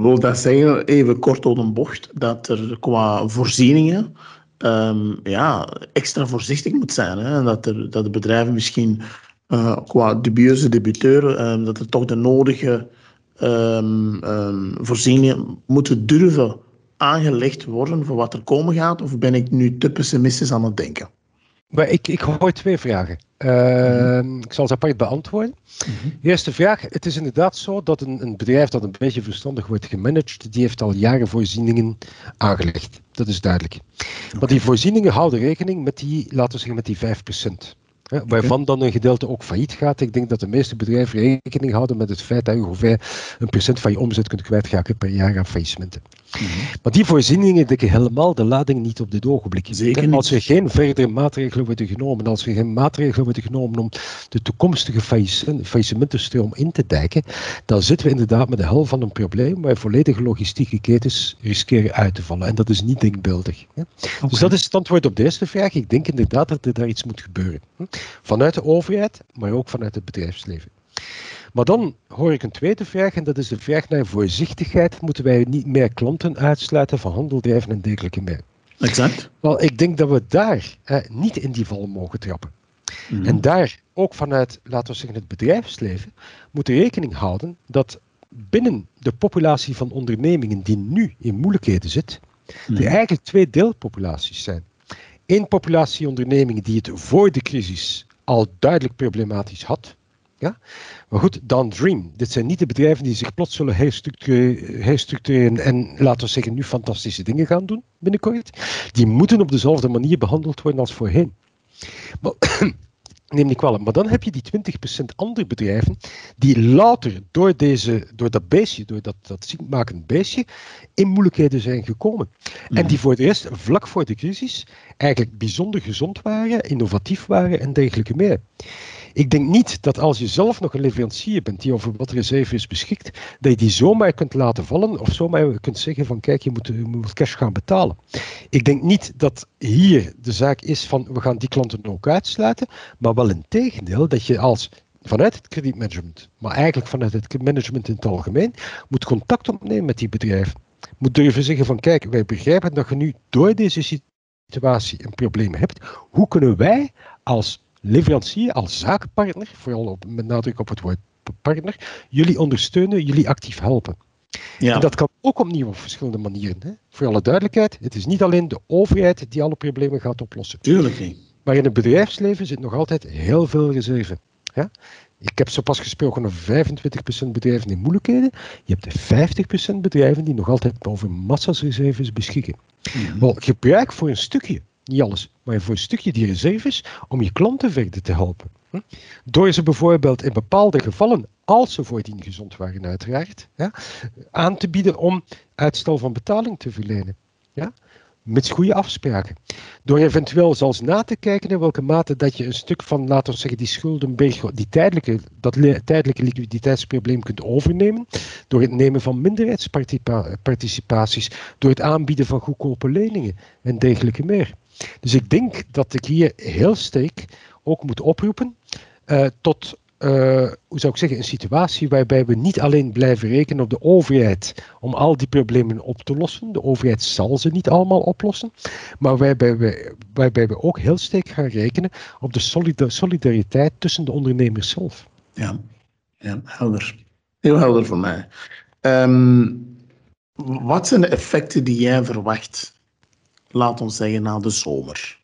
Wil dat zeggen, even kort door een bocht, dat er qua voorzieningen um, ja, extra voorzichtig moet zijn. Hè? Dat, er, dat de bedrijven misschien uh, qua dubieuze debuteur, um, dat er toch de nodige um, um, voorzieningen moeten durven aangelegd worden voor wat er komen gaat? Of ben ik nu te pessimistisch aan het denken? Maar ik, ik hoor twee vragen. Uh, mm Ik zal ze apart beantwoorden. Mm Eerste vraag. Het is inderdaad zo dat een, een, bedrijf dat een beetje verstandig wordt gemanaged, die heeft al jaren voorzieningen aangelegd. Dat is duidelijk. Okay. Maar die voorzieningen houden rekening met die, laten we zeggen, met die 5% waarvan dan een gedeelte ook failliet gaat. Ik denk dat de meeste bedrijven rekening houden met het feit dat je ongeveer een procent van je omzet kunt kwijtraken per jaar aan faillissementen. Mhm. Maar die voorzieningen dekken helemaal de lading niet op dit ogenblik. Zeker niet. Als er geen verdere maatregelen worden genomen, als er geen maatregelen worden genomen om de toekomstige faillissementenstroom in te dijken, dan zitten we inderdaad met de hel van een probleem waar volledige logistieke ketens riskeren uit te vallen. En dat is niet denkbeeldig. Dus dat is het antwoord op de eerste vraag. Ik denk inderdaad dat er daar iets moet gebeuren. Vanuit de overheid, maar ook vanuit het bedrijfsleven. Maar dan hoor ik een tweede vraag, en dat is de vraag naar voorzichtigheid. Moeten wij niet meer klanten uitsluiten van handeldrijven en dergelijke meer? Exact. Wel, ik denk dat we daar niet in die val mogen trappen. Mhm. En daar ook vanuit, laten we zeggen, het bedrijfsleven, moeten rekening houden dat binnen de populatie van ondernemingen die nu in moeilijkheden zit, er mhm. eigenlijk twee deelpopulaties zijn. Eén populatie ondernemingen die het voor de crisis al duidelijk problematisch had. Ja? Maar goed, dan Dream. Dit zijn niet de bedrijven die zich plots zullen herstructureren en, laten we zeggen, nu fantastische dingen gaan doen binnenkort. Die moeten op dezelfde manier behandeld worden als voorheen. Maar neem niet kwalijk, maar dan heb je die 20% andere bedrijven die later door, deze, door dat beestje, door dat, dat ziekmakend beestje, in moeilijkheden zijn gekomen. En die mhm. voor de rest, vlak voor de crisis, eigenlijk bijzonder gezond waren, innovatief waren en dergelijke meer. Ik denk niet dat als je zelf nog een leverancier bent die over wat reserves beschikt, dat je die zomaar kunt laten vallen of zomaar kunt zeggen van kijk, je moet, je moet cash gaan betalen. Ik denk niet dat hier de zaak is van we gaan die klanten ook uitsluiten, maar wel in tegendeel dat je als vanuit het kredietmanagement, maar eigenlijk vanuit het management in het algemeen, moet contact opnemen met die bedrijven. Moet durven zeggen van kijk, wij begrijpen dat je nu door deze situatie een probleem hebt. Hoe kunnen wij als leverancier, als zakenpartner, vooral op, met nadruk op het woord partner, jullie ondersteunen, jullie actief helpen. Ja. En dat kan ook opnieuw op verschillende manieren. Hè? Voor alle duidelijkheid, het is niet alleen de overheid die alle problemen gaat oplossen. Tuurlijk niet. Maar in het bedrijfsleven zit nog altijd heel veel reserve. Ja? Ik heb zo pas gesproken over 25% bedrijven in moeilijkheden. Je hebt 50% bedrijven die nog altijd over massa's reserves beschikken. Mm Wel, gebruik voor een stukje niet alles, maar voor een stukje die reserves om je klanten verder te helpen. Hm? Door ze bijvoorbeeld in bepaalde gevallen, als ze voordien gezond waren uiteraard, ja, aan te bieden om uitstel van betaling te verlenen. Ja? Met goede afspraken. Door eventueel zelfs na te kijken in welke mate dat je een stuk van, laten we zeggen, die schuldenberg, die tijdelijke, dat tijdelijke liquiditeitsprobleem kunt overnemen. Door het nemen van minderheidsparticipaties, door het aanbieden van goedkope leningen en dergelijke meer. Dus ik denk dat ik hier heel sterk ook moet oproepen uh, tot, uh, hoe zou ik zeggen, een situatie waarbij we niet alleen blijven rekenen op de overheid om al die problemen op te lossen. De overheid zal ze niet allemaal oplossen, maar waarbij we, waarbij we ook heel sterk gaan rekenen op de solidariteit tussen de ondernemers zelf. Ja, ja helder. Heel helder voor mij. Ehm, wat zijn de effecten die jij verwacht, laat ons zeggen, na de zomer?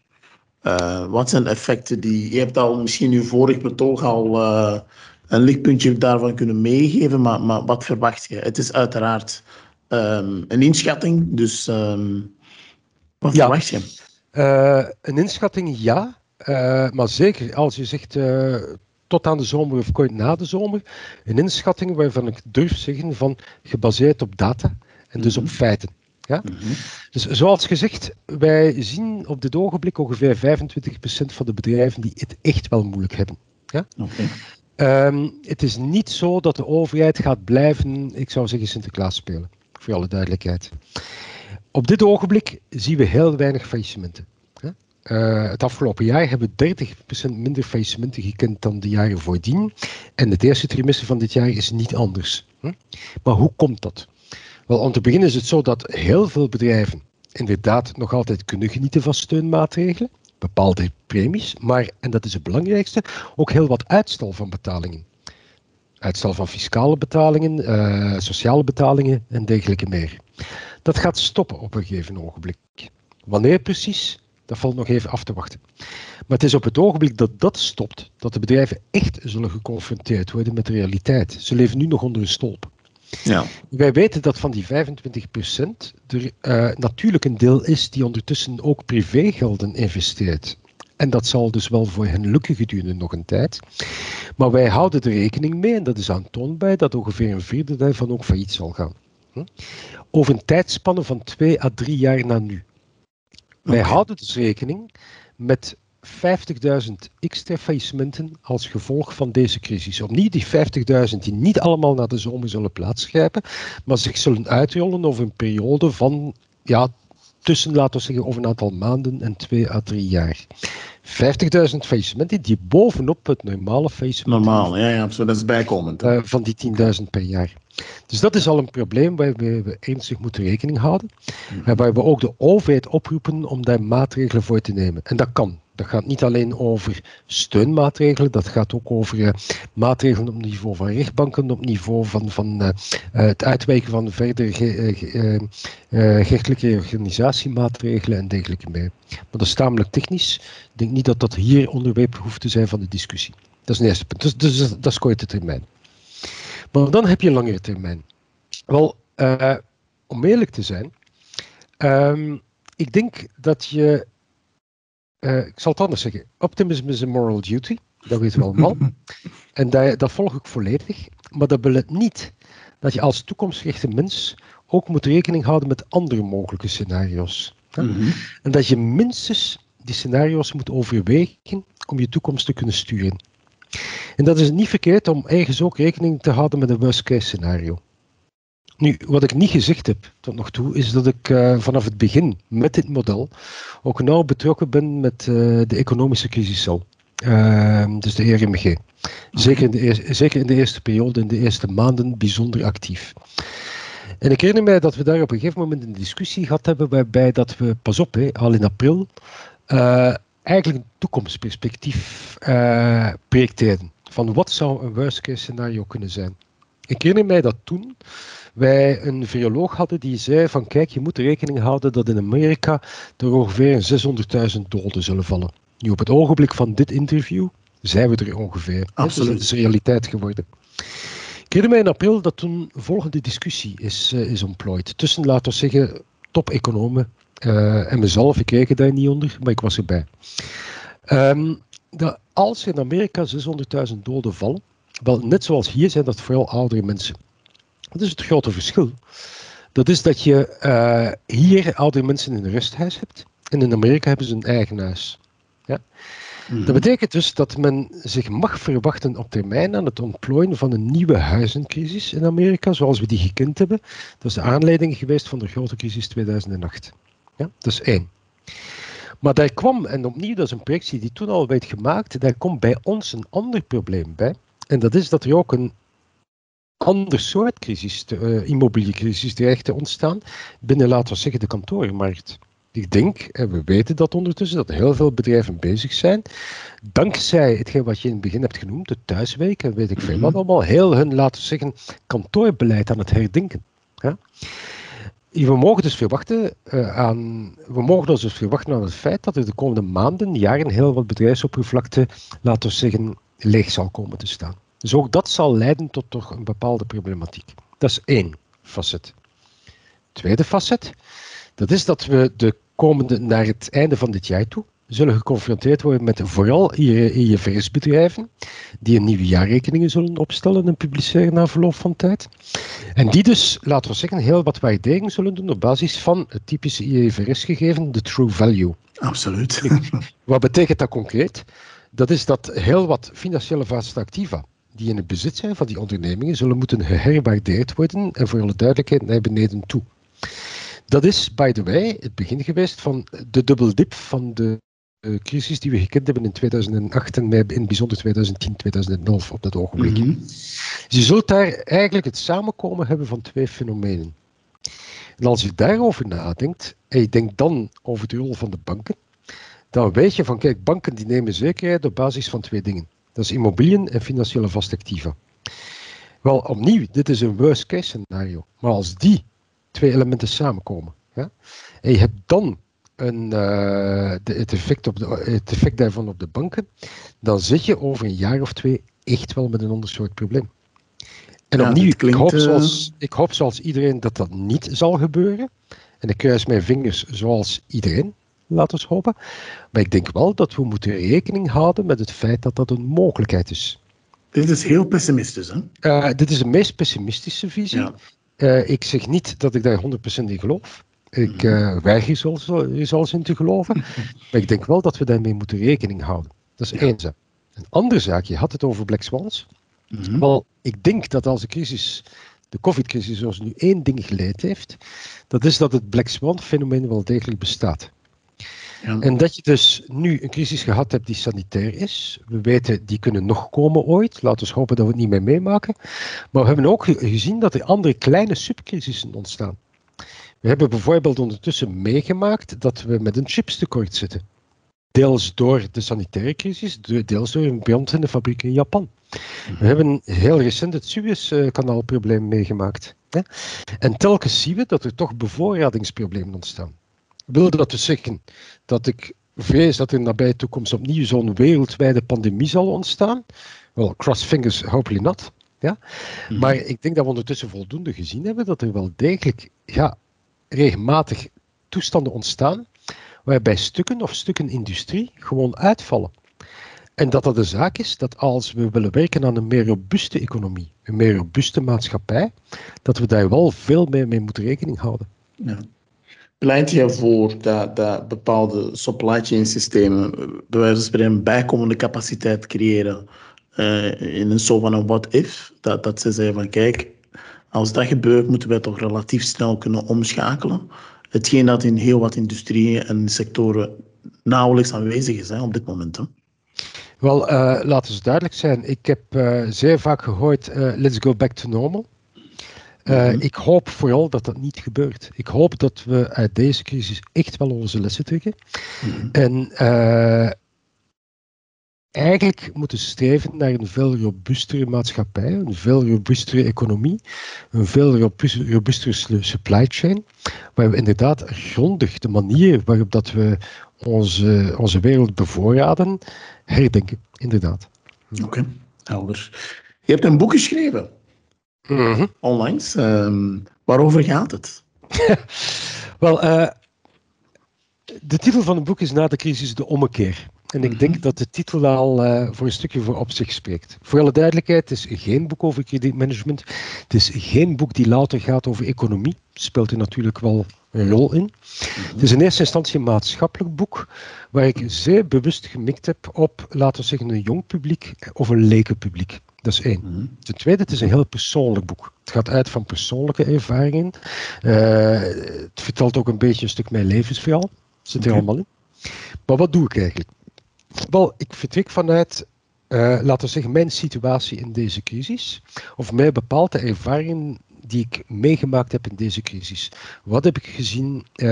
Uh, wat zijn de effecten die... Je hebt al misschien je vorig betoog al uh, een lichtpuntje daarvan kunnen meegeven, maar, maar wat verwacht je? Het is uiteraard um, een inschatting, dus um, wat ja. verwacht je? Uh, een inschatting, ja. maar zeker als je zegt tot aan de zomer of kort na de zomer, een inschatting waarvan ik durf zeggen van gebaseerd op data en dus op mhm. feiten. Ja? Mm -hmm. Dus zoals gezegd, wij zien op dit ogenblik ongeveer 25% van de bedrijven die het echt wel moeilijk hebben. Ja? Okay. Um, het is niet zo dat de overheid gaat blijven, ik zou zeggen, Sinterklaas spelen. Voor alle duidelijkheid. Op dit ogenblik zien we heel weinig faillissementen. Uh, het afgelopen jaar hebben we 30% minder faillissementen gekend dan de jaren voordien. En het eerste trimester van dit jaar is niet anders. Maar hoe komt dat? Wel, om te beginnen is het zo dat heel veel bedrijven inderdaad nog altijd kunnen genieten van steunmaatregelen, bepaalde premies, maar, en dat is het belangrijkste, ook heel wat uitstel van betalingen. Uitstel van fiscale betalingen, uh, sociale betalingen en dergelijke meer. Dat gaat stoppen op een gegeven ogenblik. Wanneer precies? Dat valt nog even af te wachten. Maar het is op het ogenblik dat dat stopt, dat de bedrijven echt zullen geconfronteerd worden met de realiteit. Ze leven nu nog onder een stolp. Ja. Wij weten dat van die 25% er uh, natuurlijk een deel is die ondertussen ook privégelden investeert. En dat zal dus wel voor hen lukken gedurende nog een tijd. Maar wij houden er rekening mee, en dat is aantoonbaar, dat ongeveer een vierde daarvan ook failliet zal gaan. Hm? Over een tijdspanne van twee à drie jaar na nu. Wij houden dus rekening met 50.000 extra faillissementen als gevolg van deze crisis. Opnieuw die 50.000 die niet allemaal naar de zomer zullen plaatsgrijpen, maar zich zullen uitrollen over een periode van ja, tussen, laten we zeggen, over een aantal maanden en twee à drie jaar. 50.000 faillissementen die bovenop het normale faillissement. Normaal, ja, ja. Dat is bijkomend. Uh, van die 10.000 per jaar. Dus dat is al een probleem waar we ernstig moeten rekening houden. En waar we ook de overheid oproepen om daar maatregelen voor te nemen. En dat kan. Dat gaat niet alleen over steunmaatregelen, dat gaat ook over uh, maatregelen op niveau van rechtbanken, op niveau van, van uh, het uitwijken van verdere ge, gerechtelijke organisatiemaatregelen en dergelijke meer. Maar dat is tamelijk technisch. Ik denk niet dat dat hier onderwerp hoeft te zijn van de discussie. Dat is een eerste punt. Dus, dus dat is korte termijn. Maar dan heb je langere termijn. Wel, om eerlijk te zijn, um, ik denk dat je, uh, ik zal het anders zeggen, optimism is a moral duty, dat weten we allemaal. en dat, dat volg ik volledig, maar dat belet niet dat je als toekomstgerichte mens ook moet rekening houden met andere mogelijke scenario's. Mm -hmm. En dat je minstens die scenario's moet overwegen om je toekomst te kunnen sturen. En dat is niet verkeerd om ergens ook rekening te houden met een worst case scenario. Nu, wat ik niet gezegd heb tot nog toe, is dat ik uh, vanaf het begin met dit model ook nauw betrokken ben met uh, de economische crisis al. Uh, dus de RMG. Zeker in, de zeker in de eerste periode, in de eerste maanden, bijzonder actief. En ik herinner mij dat we daar op een gegeven moment een discussie gehad hebben, waarbij dat we, pas op, al in april, uh, eigenlijk een toekomstperspectief projecteerden. Van wat zou een worst case scenario kunnen zijn? Ik herinner mij dat toen wij een viroloog hadden die zei van kijk, je moet rekening houden dat in Amerika er ongeveer 600.000 doden zullen vallen. Nu op het ogenblik van dit interview zijn we er ongeveer. Absoluut. Dus het is realiteit geworden. Ik herinner mij in april dat toen volgende discussie is, uh, is ontplooid tussen, laten we zeggen, top-economen uh, en mezelf. Ik reken daar niet onder, maar ik was erbij. Um, dat als in Amerika 600.000 doden vallen, wel net zoals hier zijn dat vooral oudere mensen. Dat is het grote verschil. Dat is dat je uh, hier oudere mensen in een rusthuis hebt en in Amerika hebben ze een eigen huis. Ja? Mm -hmm. Dat betekent dus dat men zich mag verwachten op termijn aan het ontplooien van een nieuwe huizencrisis in Amerika, zoals we die gekend hebben. Dat is de aanleiding geweest van de grote crisis 2008. Ja? Dat is één. Maar daar kwam, en opnieuw, dat is een projectie die toen al werd gemaakt, daar komt bij ons een ander probleem bij. En dat is dat er ook een ander soort crisis, de, uh, immobiliecrisis, dreigt te ontstaan binnen, laten we zeggen, de kantorenmarkt. Ik denk, en we weten dat ondertussen, dat heel veel bedrijven bezig zijn, dankzij hetgeen wat je in het begin hebt genoemd, de thuisweek en weet ik veel wat allemaal, heel hun, laten we zeggen, kantoorbeleid aan het herdenken. Ja? We mogen dus verwachten uh, aan, we mogen ons dus verwachten aan het feit dat er de komende maanden, jaren heel wat bedrijfsoppervlakte, laten we zeggen, leeg zal komen te staan. Dus ook dat zal leiden tot toch een bepaalde problematiek. Dat is één facet. Tweede facet, dat is dat we de komende, naar het einde van dit jaar toe, zullen geconfronteerd worden met vooral IFRS-bedrijven, die een nieuwe jaarrekeningen zullen opstellen en publiceren na verloop van tijd. En die dus, laten we zeggen, heel wat waardering zullen doen op basis van het typische IFRS-gegeven, de true value. Absoluut. Wat betekent dat concreet? Dat is dat heel wat financiële vaste activa die in het bezit zijn van die ondernemingen zullen moeten geherwaardeerd worden en voor alle duidelijkheid naar beneden toe. Dat is, by the way, het begin geweest van de dubbeldip van de uh, crisis die we gekend hebben in 2008 en in het bijzonder 2010, 2011 op dat ogenblik. Mm Je zult daar eigenlijk het samenkomen hebben van twee fenomenen. En als je daarover nadenkt, en je denkt dan over de rol van de banken, dan weet je van, kijk, banken die nemen zekerheid op basis van twee dingen. Dat is immobiliën en financiële vastactiva. Wel, opnieuw, dit is een worst case scenario. Maar als die twee elementen samenkomen, ja, en je hebt dan een, uh, de, het, effect op de, het effect daarvan op de banken, dan zit je over een jaar of twee echt wel met een ander soort probleem. En opnieuw, klinkt, ik, hoop eh, zoals, ik hoop zoals iedereen dat dat niet zal gebeuren. En ik kruis mijn vingers zoals iedereen, laten we hopen. Maar ik denk wel dat we moeten rekening houden met het feit dat dat een mogelijkheid is. Dit is heel pessimistisch, hè? Uh, dit is de meest pessimistische visie. Ja. Uh, ik zeg niet dat ik daar 100% in geloof. Ik uh, weiger zelfs, zelfs in te geloven. maar ik denk wel dat we daarmee moeten rekening houden. Dat is één zaak. Een andere zaak, je had het over Black Swans. Mm -hmm. Wel, ik denk dat als de crisis, de COVID-crisis, zoals nu één ding geleid heeft, dat is dat het Black Swan-fenomeen wel degelijk bestaat. Ja. En dat je dus nu een crisis gehad hebt die sanitair is. We weten, die kunnen nog komen ooit. Laten we hopen dat we het niet meer meemaken. Maar we hebben ook gezien dat er andere kleine subcrisissen ontstaan. We hebben bijvoorbeeld ondertussen meegemaakt dat we met een chipstekort zitten. Deels door de sanitaire crisis, deels door een brand in de fabriek in Japan. We hebben heel recent het Suez-kanaalprobleem meegemaakt. En telkens zien we dat er toch bevoorradingsproblemen ontstaan. Wil dat dus zeggen dat ik vrees dat in de nabije toekomst opnieuw zo'n wereldwijde pandemie zal ontstaan? Wel, cross fingers, hopefully not. Ja? Mhm. Maar ik denk dat we ondertussen voldoende gezien hebben dat er wel degelijk ja, regelmatig toestanden ontstaan waarbij stukken of stukken industrie gewoon uitvallen. En dat dat de zaak is dat als we willen werken aan een meer robuuste economie, een meer robuuste maatschappij, dat we daar wel veel meer mee moeten rekening houden. Ja. Pleit je ervoor dat, dat bepaalde supply chain systemen, bij wijze van spreken, bijkomende capaciteit creëren uh, in een soort van een what-if? Dat, dat ze zeggen van kijk, als dat gebeurt, moeten wij toch relatief snel kunnen omschakelen. Hetgeen dat in heel wat industrieën en sectoren nauwelijks aanwezig is hè, op dit moment. Hè. Wel, uh, laten we duidelijk zijn. Ik heb zeer vaak gehoord, let's go back to normal. Mm-hmm. Ik hoop vooral dat dat niet gebeurt. Ik hoop dat we uit deze crisis echt wel onze lessen trekken. Mm-hmm. En eigenlijk moeten streven naar een veel robuustere maatschappij, een veel robuustere economie, een veel robuustere supply chain, waar we inderdaad grondig de manier waarop dat we onze, onze wereld bevoorraden, herdenken. Inderdaad. Oké, okay. helder. Je hebt een boek geschreven. Mm Online. Um, waarover gaat het? Wel, uh, de titel van het boek is Na de crisis de ommekeer. En ik denk mhm. dat de titel al uh, voor een stukje voor op zich spreekt. Voor alle duidelijkheid, het is geen boek over kredietmanagement. Het is geen boek die later gaat over economie. Speelt er natuurlijk wel een rol in. Mhm. Het is in eerste instantie een maatschappelijk boek, waar ik zeer bewust gemikt heb op, laten we zeggen, een jong publiek of een lekenpubliek. Dat is één. Mhm. Ten tweede, het is een heel persoonlijk boek. Het gaat uit van persoonlijke ervaringen. Uh, het vertelt ook een beetje een stuk mijn levensverhaal. Zit er allemaal in. Maar wat doe ik eigenlijk? Wel, ik vertrek vanuit, uh, laten we zeggen, mijn situatie in deze crisis. Of mij bepaalde ervaringen die ik meegemaakt heb in deze crisis. Wat heb ik gezien uh,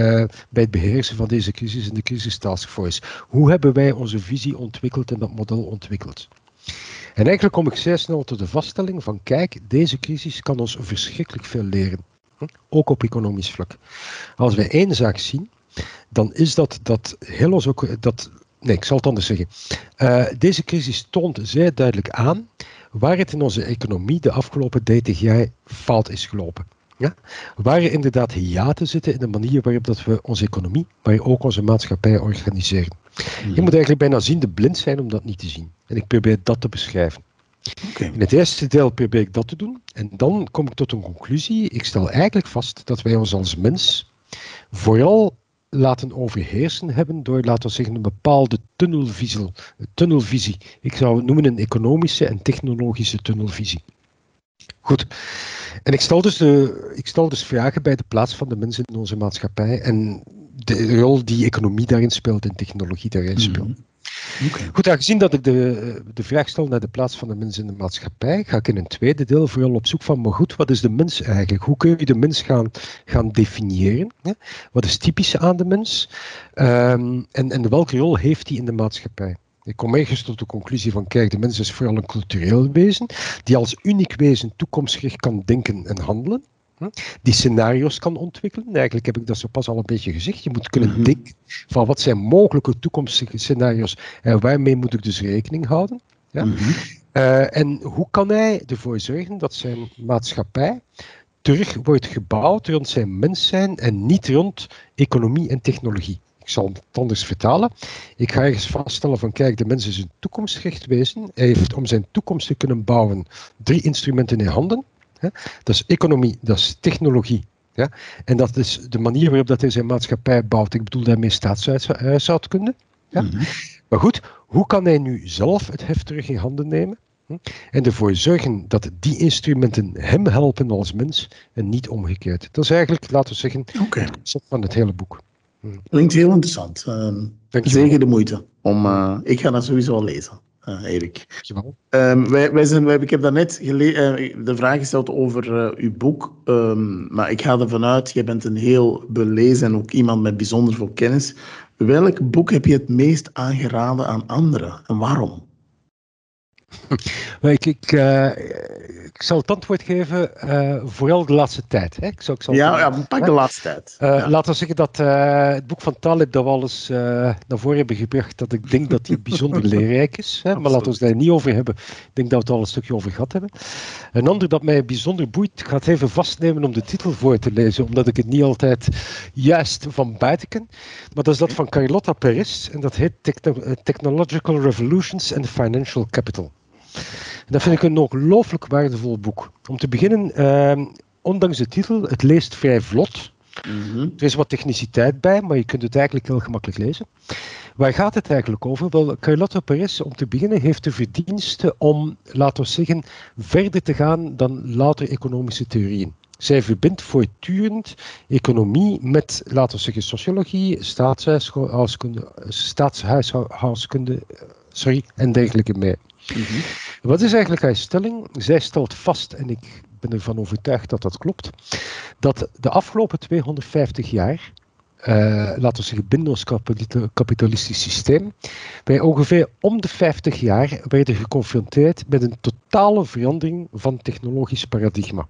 bij het beheersen van deze crisis in de Crisis Task Force? Hoe hebben wij onze visie ontwikkeld en dat model ontwikkeld? En eigenlijk kom ik zeer snel tot de vaststelling van kijk, deze crisis kan ons verschrikkelijk veel leren. Ook op economisch vlak. Als wij één zaak zien, dan is dat dat heel ons ook dat nee, ik zal het anders zeggen. Uh, deze crisis toont zeer duidelijk aan waar het in onze economie de afgelopen 30 jaar fout is gelopen. Ja? Waar er inderdaad hiaten zitten in de manier waarop dat we onze economie, maar ook onze maatschappij organiseren. Je moet eigenlijk bijna ziende blind zijn om dat niet te zien. En ik probeer dat te beschrijven. Okay. In het eerste deel probeer ik dat te doen. En dan kom ik tot een conclusie. Ik stel eigenlijk vast dat wij ons als mens vooral laten overheersen hebben door, laten we zeggen, een bepaalde tunnelvisie. tunnelvisie. Ik zou het noemen een economische en technologische tunnelvisie. Goed. En ik stel, dus de, ik stel dus vragen bij de plaats van de mensen in onze maatschappij en de rol die economie daarin speelt en technologie daarin speelt. Mm Goed, aangezien dat ik de, de vraag stel naar de plaats van de mens in de maatschappij, ga ik in een tweede deel vooral op zoek van, maar goed, wat is de mens eigenlijk? Hoe kun je de mens gaan, gaan definiëren? Wat is typisch aan de mens? Um, en, en welke rol heeft hij in de maatschappij? Ik kom ergens tot de conclusie van, kijk, de mens is vooral een cultureel wezen, die als uniek wezen toekomstgericht kan denken en handelen die scenario's kan ontwikkelen. Eigenlijk heb ik dat zo pas al een beetje gezegd. Je moet kunnen mhm. denken van wat zijn mogelijke toekomstige scenario's en waarmee moet ik dus rekening houden. Ja? Mhm. Eh, en hoe kan hij ervoor zorgen dat zijn maatschappij terug wordt gebouwd rond zijn mens zijn en niet rond economie en technologie? Ik zal het anders vertalen. Ik ga ergens vaststellen van kijk, de mens is een toekomstgericht wezen. Hij heeft om zijn toekomst te kunnen bouwen drie instrumenten in handen. Dat is economie, dat is technologie. Ja? En dat is de manier waarop dat hij zijn maatschappij bouwt. Ik bedoel daarmee staatshuishoudkunde. Ja? Mhm. Maar goed, hoe kan hij nu zelf het heft terug in handen nemen? Hm? En ervoor zorgen dat die instrumenten hem helpen als mens en niet omgekeerd. Dat is eigenlijk, laten we zeggen, okay. het concept van het hele boek. Hm. Klinkt heel interessant. Uh, zeker de moeite. Om, uh, ik ga dat sowieso al lezen uh, Erik. Um, wij, wij zijn, wij, ik heb daarnet uh, de vraag gesteld over uh, uw boek, um, maar ik ga ervan uit, jij bent een heel belezen en ook iemand met bijzonder veel kennis. Welk boek heb je het meest aangeraden aan anderen en waarom? ik, ik, uh, ik zal het antwoord geven, uh, vooral de laatste tijd. Hè. Ik zal, ik zal ja, ja, pak de laatste tijd. Uh, ja. Laten we zeggen dat het boek van Talib dat we al eens naar voren hebben gebracht, dat ik denk dat die bijzonder leerrijk is. Hè. Maar laten we het daar niet over hebben. Ik denk dat we het al een stukje over gehad hebben. Een ander dat mij bijzonder boeit, ik ga het even vastnemen om de titel voor te lezen, omdat ik het niet altijd juist van buiten ken. Maar dat is dat van Carlotta Perez en dat heet Technological Revolutions and Financial Capital. Dat vind ik een ongelooflijk waardevol boek. Om te beginnen, uh, ondanks de titel, het leest vrij vlot. Mm Er is wat techniciteit bij, maar je kunt het eigenlijk heel gemakkelijk lezen. Waar gaat het eigenlijk over? Wel, Carlotta Perez, om te beginnen, heeft de verdienste om, laten we zeggen, verder te gaan dan louter economische theorieën. Zij verbindt voortdurend economie met, laten we zeggen, sociologie, staatshuishoudkunde, staatshuishoudkunde sorry, en dergelijke Mhm. Wat is eigenlijk haar stelling? Zij stelt vast, en ik ben ervan overtuigd dat dat klopt, dat de afgelopen 250 jaar, uh, laten we zeggen binnen ons kapitalistisch systeem, wij ongeveer om de 50 jaar werden geconfronteerd met een totale verandering van technologisch paradigma.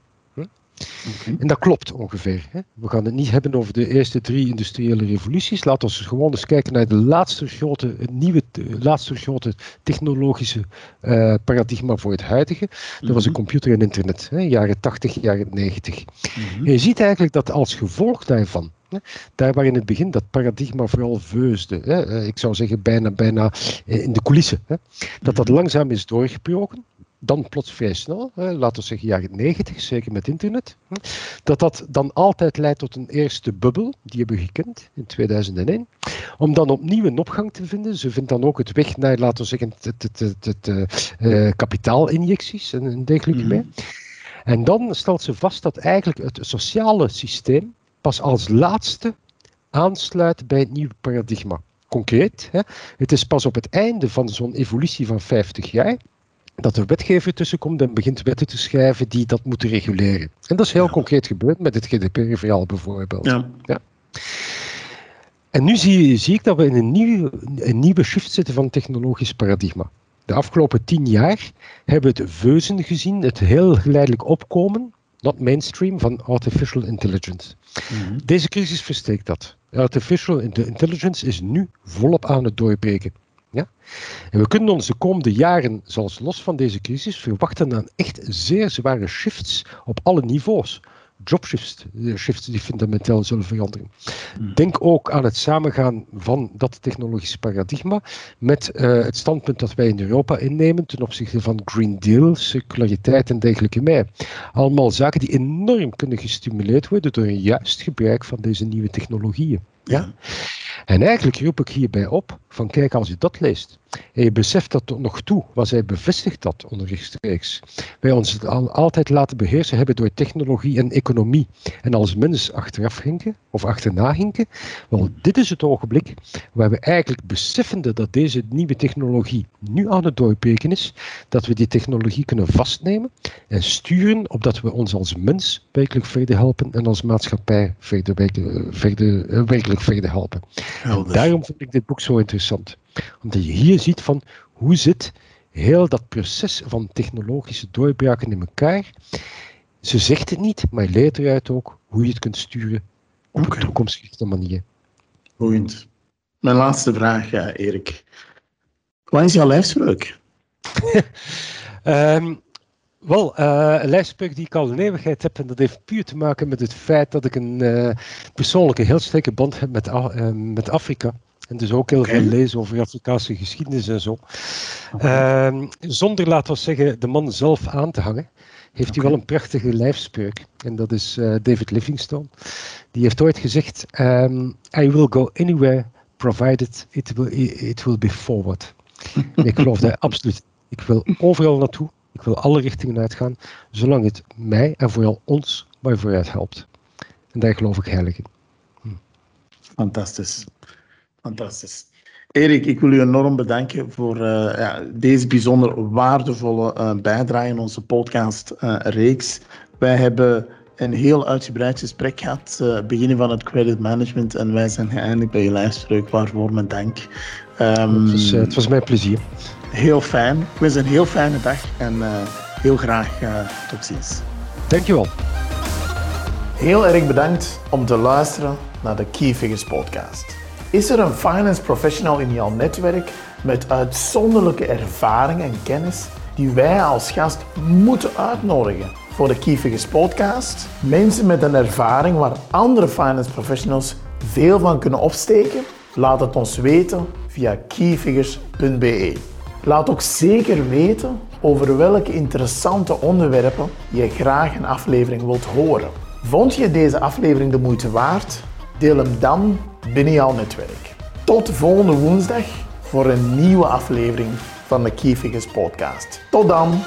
En dat klopt ongeveer. Hè. We gaan het niet hebben over de eerste drie industriële revoluties. Laten we gewoon eens kijken naar de laatste grote, het nieuwe, laatste grote technologische uh, paradigma voor het huidige. Dat was de mhm. computer en internet, hè, jaren 80, jaren 90. Mhm. En je ziet eigenlijk dat als gevolg daarvan, hè, daar waar in het begin dat paradigma vooral veusde, hè, eh, ik zou zeggen bijna, bijna eh, in de coulissen, hè, dat dat mhm. langzaam is doorgebroken dan plots vrij snel, hè, laten we zeggen jaren 90, zeker met internet, hè, dat dat dan altijd leidt tot een eerste bubbel, die hebben we gekend in 2001, om dan opnieuw een opgang te vinden. Ze vindt dan ook het weg naar, laten we zeggen, het, uh, kapitaalinjecties en dergelijke mm mee. En dan stelt ze vast dat eigenlijk het sociale systeem pas als laatste aansluit bij het nieuwe paradigma. Concreet, hè, het is pas op het einde van zo'n evolutie van 50 jaar dat de wetgever tussenkomt en begint wetten te schrijven die dat moeten reguleren. En dat is heel concreet gebeurd met het GDPR-verhaal bijvoorbeeld. Ja. ja. En nu zie, zie, ik dat we in een nieuwe, een nieuwe shift zitten van technologisch paradigma. De afgelopen tien jaar hebben we het veuzen gezien, het heel geleidelijk opkomen, not mainstream, van artificial intelligence. Mhm. Deze crisis versteekt dat. Artificial intelligence is nu volop aan het doorbreken. En we kunnen ons de komende jaren, zelfs los van deze crisis, verwachten aan echt zeer zware shifts op alle niveaus jobshifts shifts die fundamenteel zullen veranderen. Hmm. Denk ook aan het samengaan van dat technologische paradigma met uh, het standpunt dat wij in Europa innemen ten opzichte van Green Deal, circulariteit en dergelijke meer. Allemaal zaken die enorm kunnen gestimuleerd worden door een juist gebruik van deze nieuwe technologieën. Ja? En eigenlijk roep ik hierbij op van kijk, als je dat leest en je beseft dat tot nog toe, wat zij bevestigt dat onrechtstreeks, wij ons altijd laten beheersen hebben door technologie en economie en als mens achteraf hinken of achterna hinken, wel dit is het ogenblik waar we eigenlijk beseffende dat deze nieuwe technologie nu aan het doorbreken is, dat we die technologie kunnen vastnemen en sturen opdat we ons als mens werkelijk verder helpen en als maatschappij verder, verder, eh, werkelijk verder helpen. Daarom vind ik dit boek zo interessant. Omdat je hier ziet van hoe zit heel dat proces van technologische doorbraken in elkaar. Ze zegt het niet, maar je leert eruit ook hoe je het kunt sturen op een toekomstgerichte manier. Boeiend. Mijn laatste vraag, ja, Erik. Wat is jouw lijfspreuk? um, wel, uh, een lijfspreuk die ik al een eeuwigheid heb, en dat heeft puur te maken met het feit dat ik een uh, persoonlijke heel sterke band heb met, uh, met Afrika. En dus ook heel veel lezen over Afrikaanse geschiedenis en zo. Ehm, zonder, laten we zeggen, de man zelf aan te hangen, heeft hij wel een prachtige lijfspreuk. En dat is David Livingstone. Die heeft ooit gezegd: um, I will go anywhere provided it will, it will be forward. ik geloof daar absoluut. Ik wil overal naartoe ik wil alle richtingen uitgaan, zolang het mij en vooral ons maar vooruit helpt. En daar geloof ik heilig in. Hm. Fantastisch. Fantastisch. Erik, ik wil u enorm bedanken voor uh, ja, deze bijzonder waardevolle uh, bijdrage in onze podcast-reeks. Uh, wij hebben een heel uitgebreid gesprek gehad, beginnen van het credit management, en wij zijn geëindigd bij je lijfspreuk, waarvoor mijn dank. Um, het, was, het was mijn plezier heel fijn. Ik wens een heel fijne dag en uh, heel graag uh, tot ziens. Dankjewel. Heel erg bedankt om te luisteren naar de Key Figures podcast. Is er een finance professional in jouw netwerk met uitzonderlijke ervaring en kennis die wij als gast moeten uitnodigen voor de Key Figures podcast? Mensen met een ervaring waar andere finance professionals veel van kunnen opsteken? Laat het ons weten via keyfigures.be. Laat ook zeker weten over welke interessante onderwerpen je graag een aflevering wilt horen. Vond je deze aflevering de moeite waard? Deel hem dan binnen jouw netwerk. Tot volgende woensdag voor een nieuwe aflevering van de Key Figures podcast. Tot dan!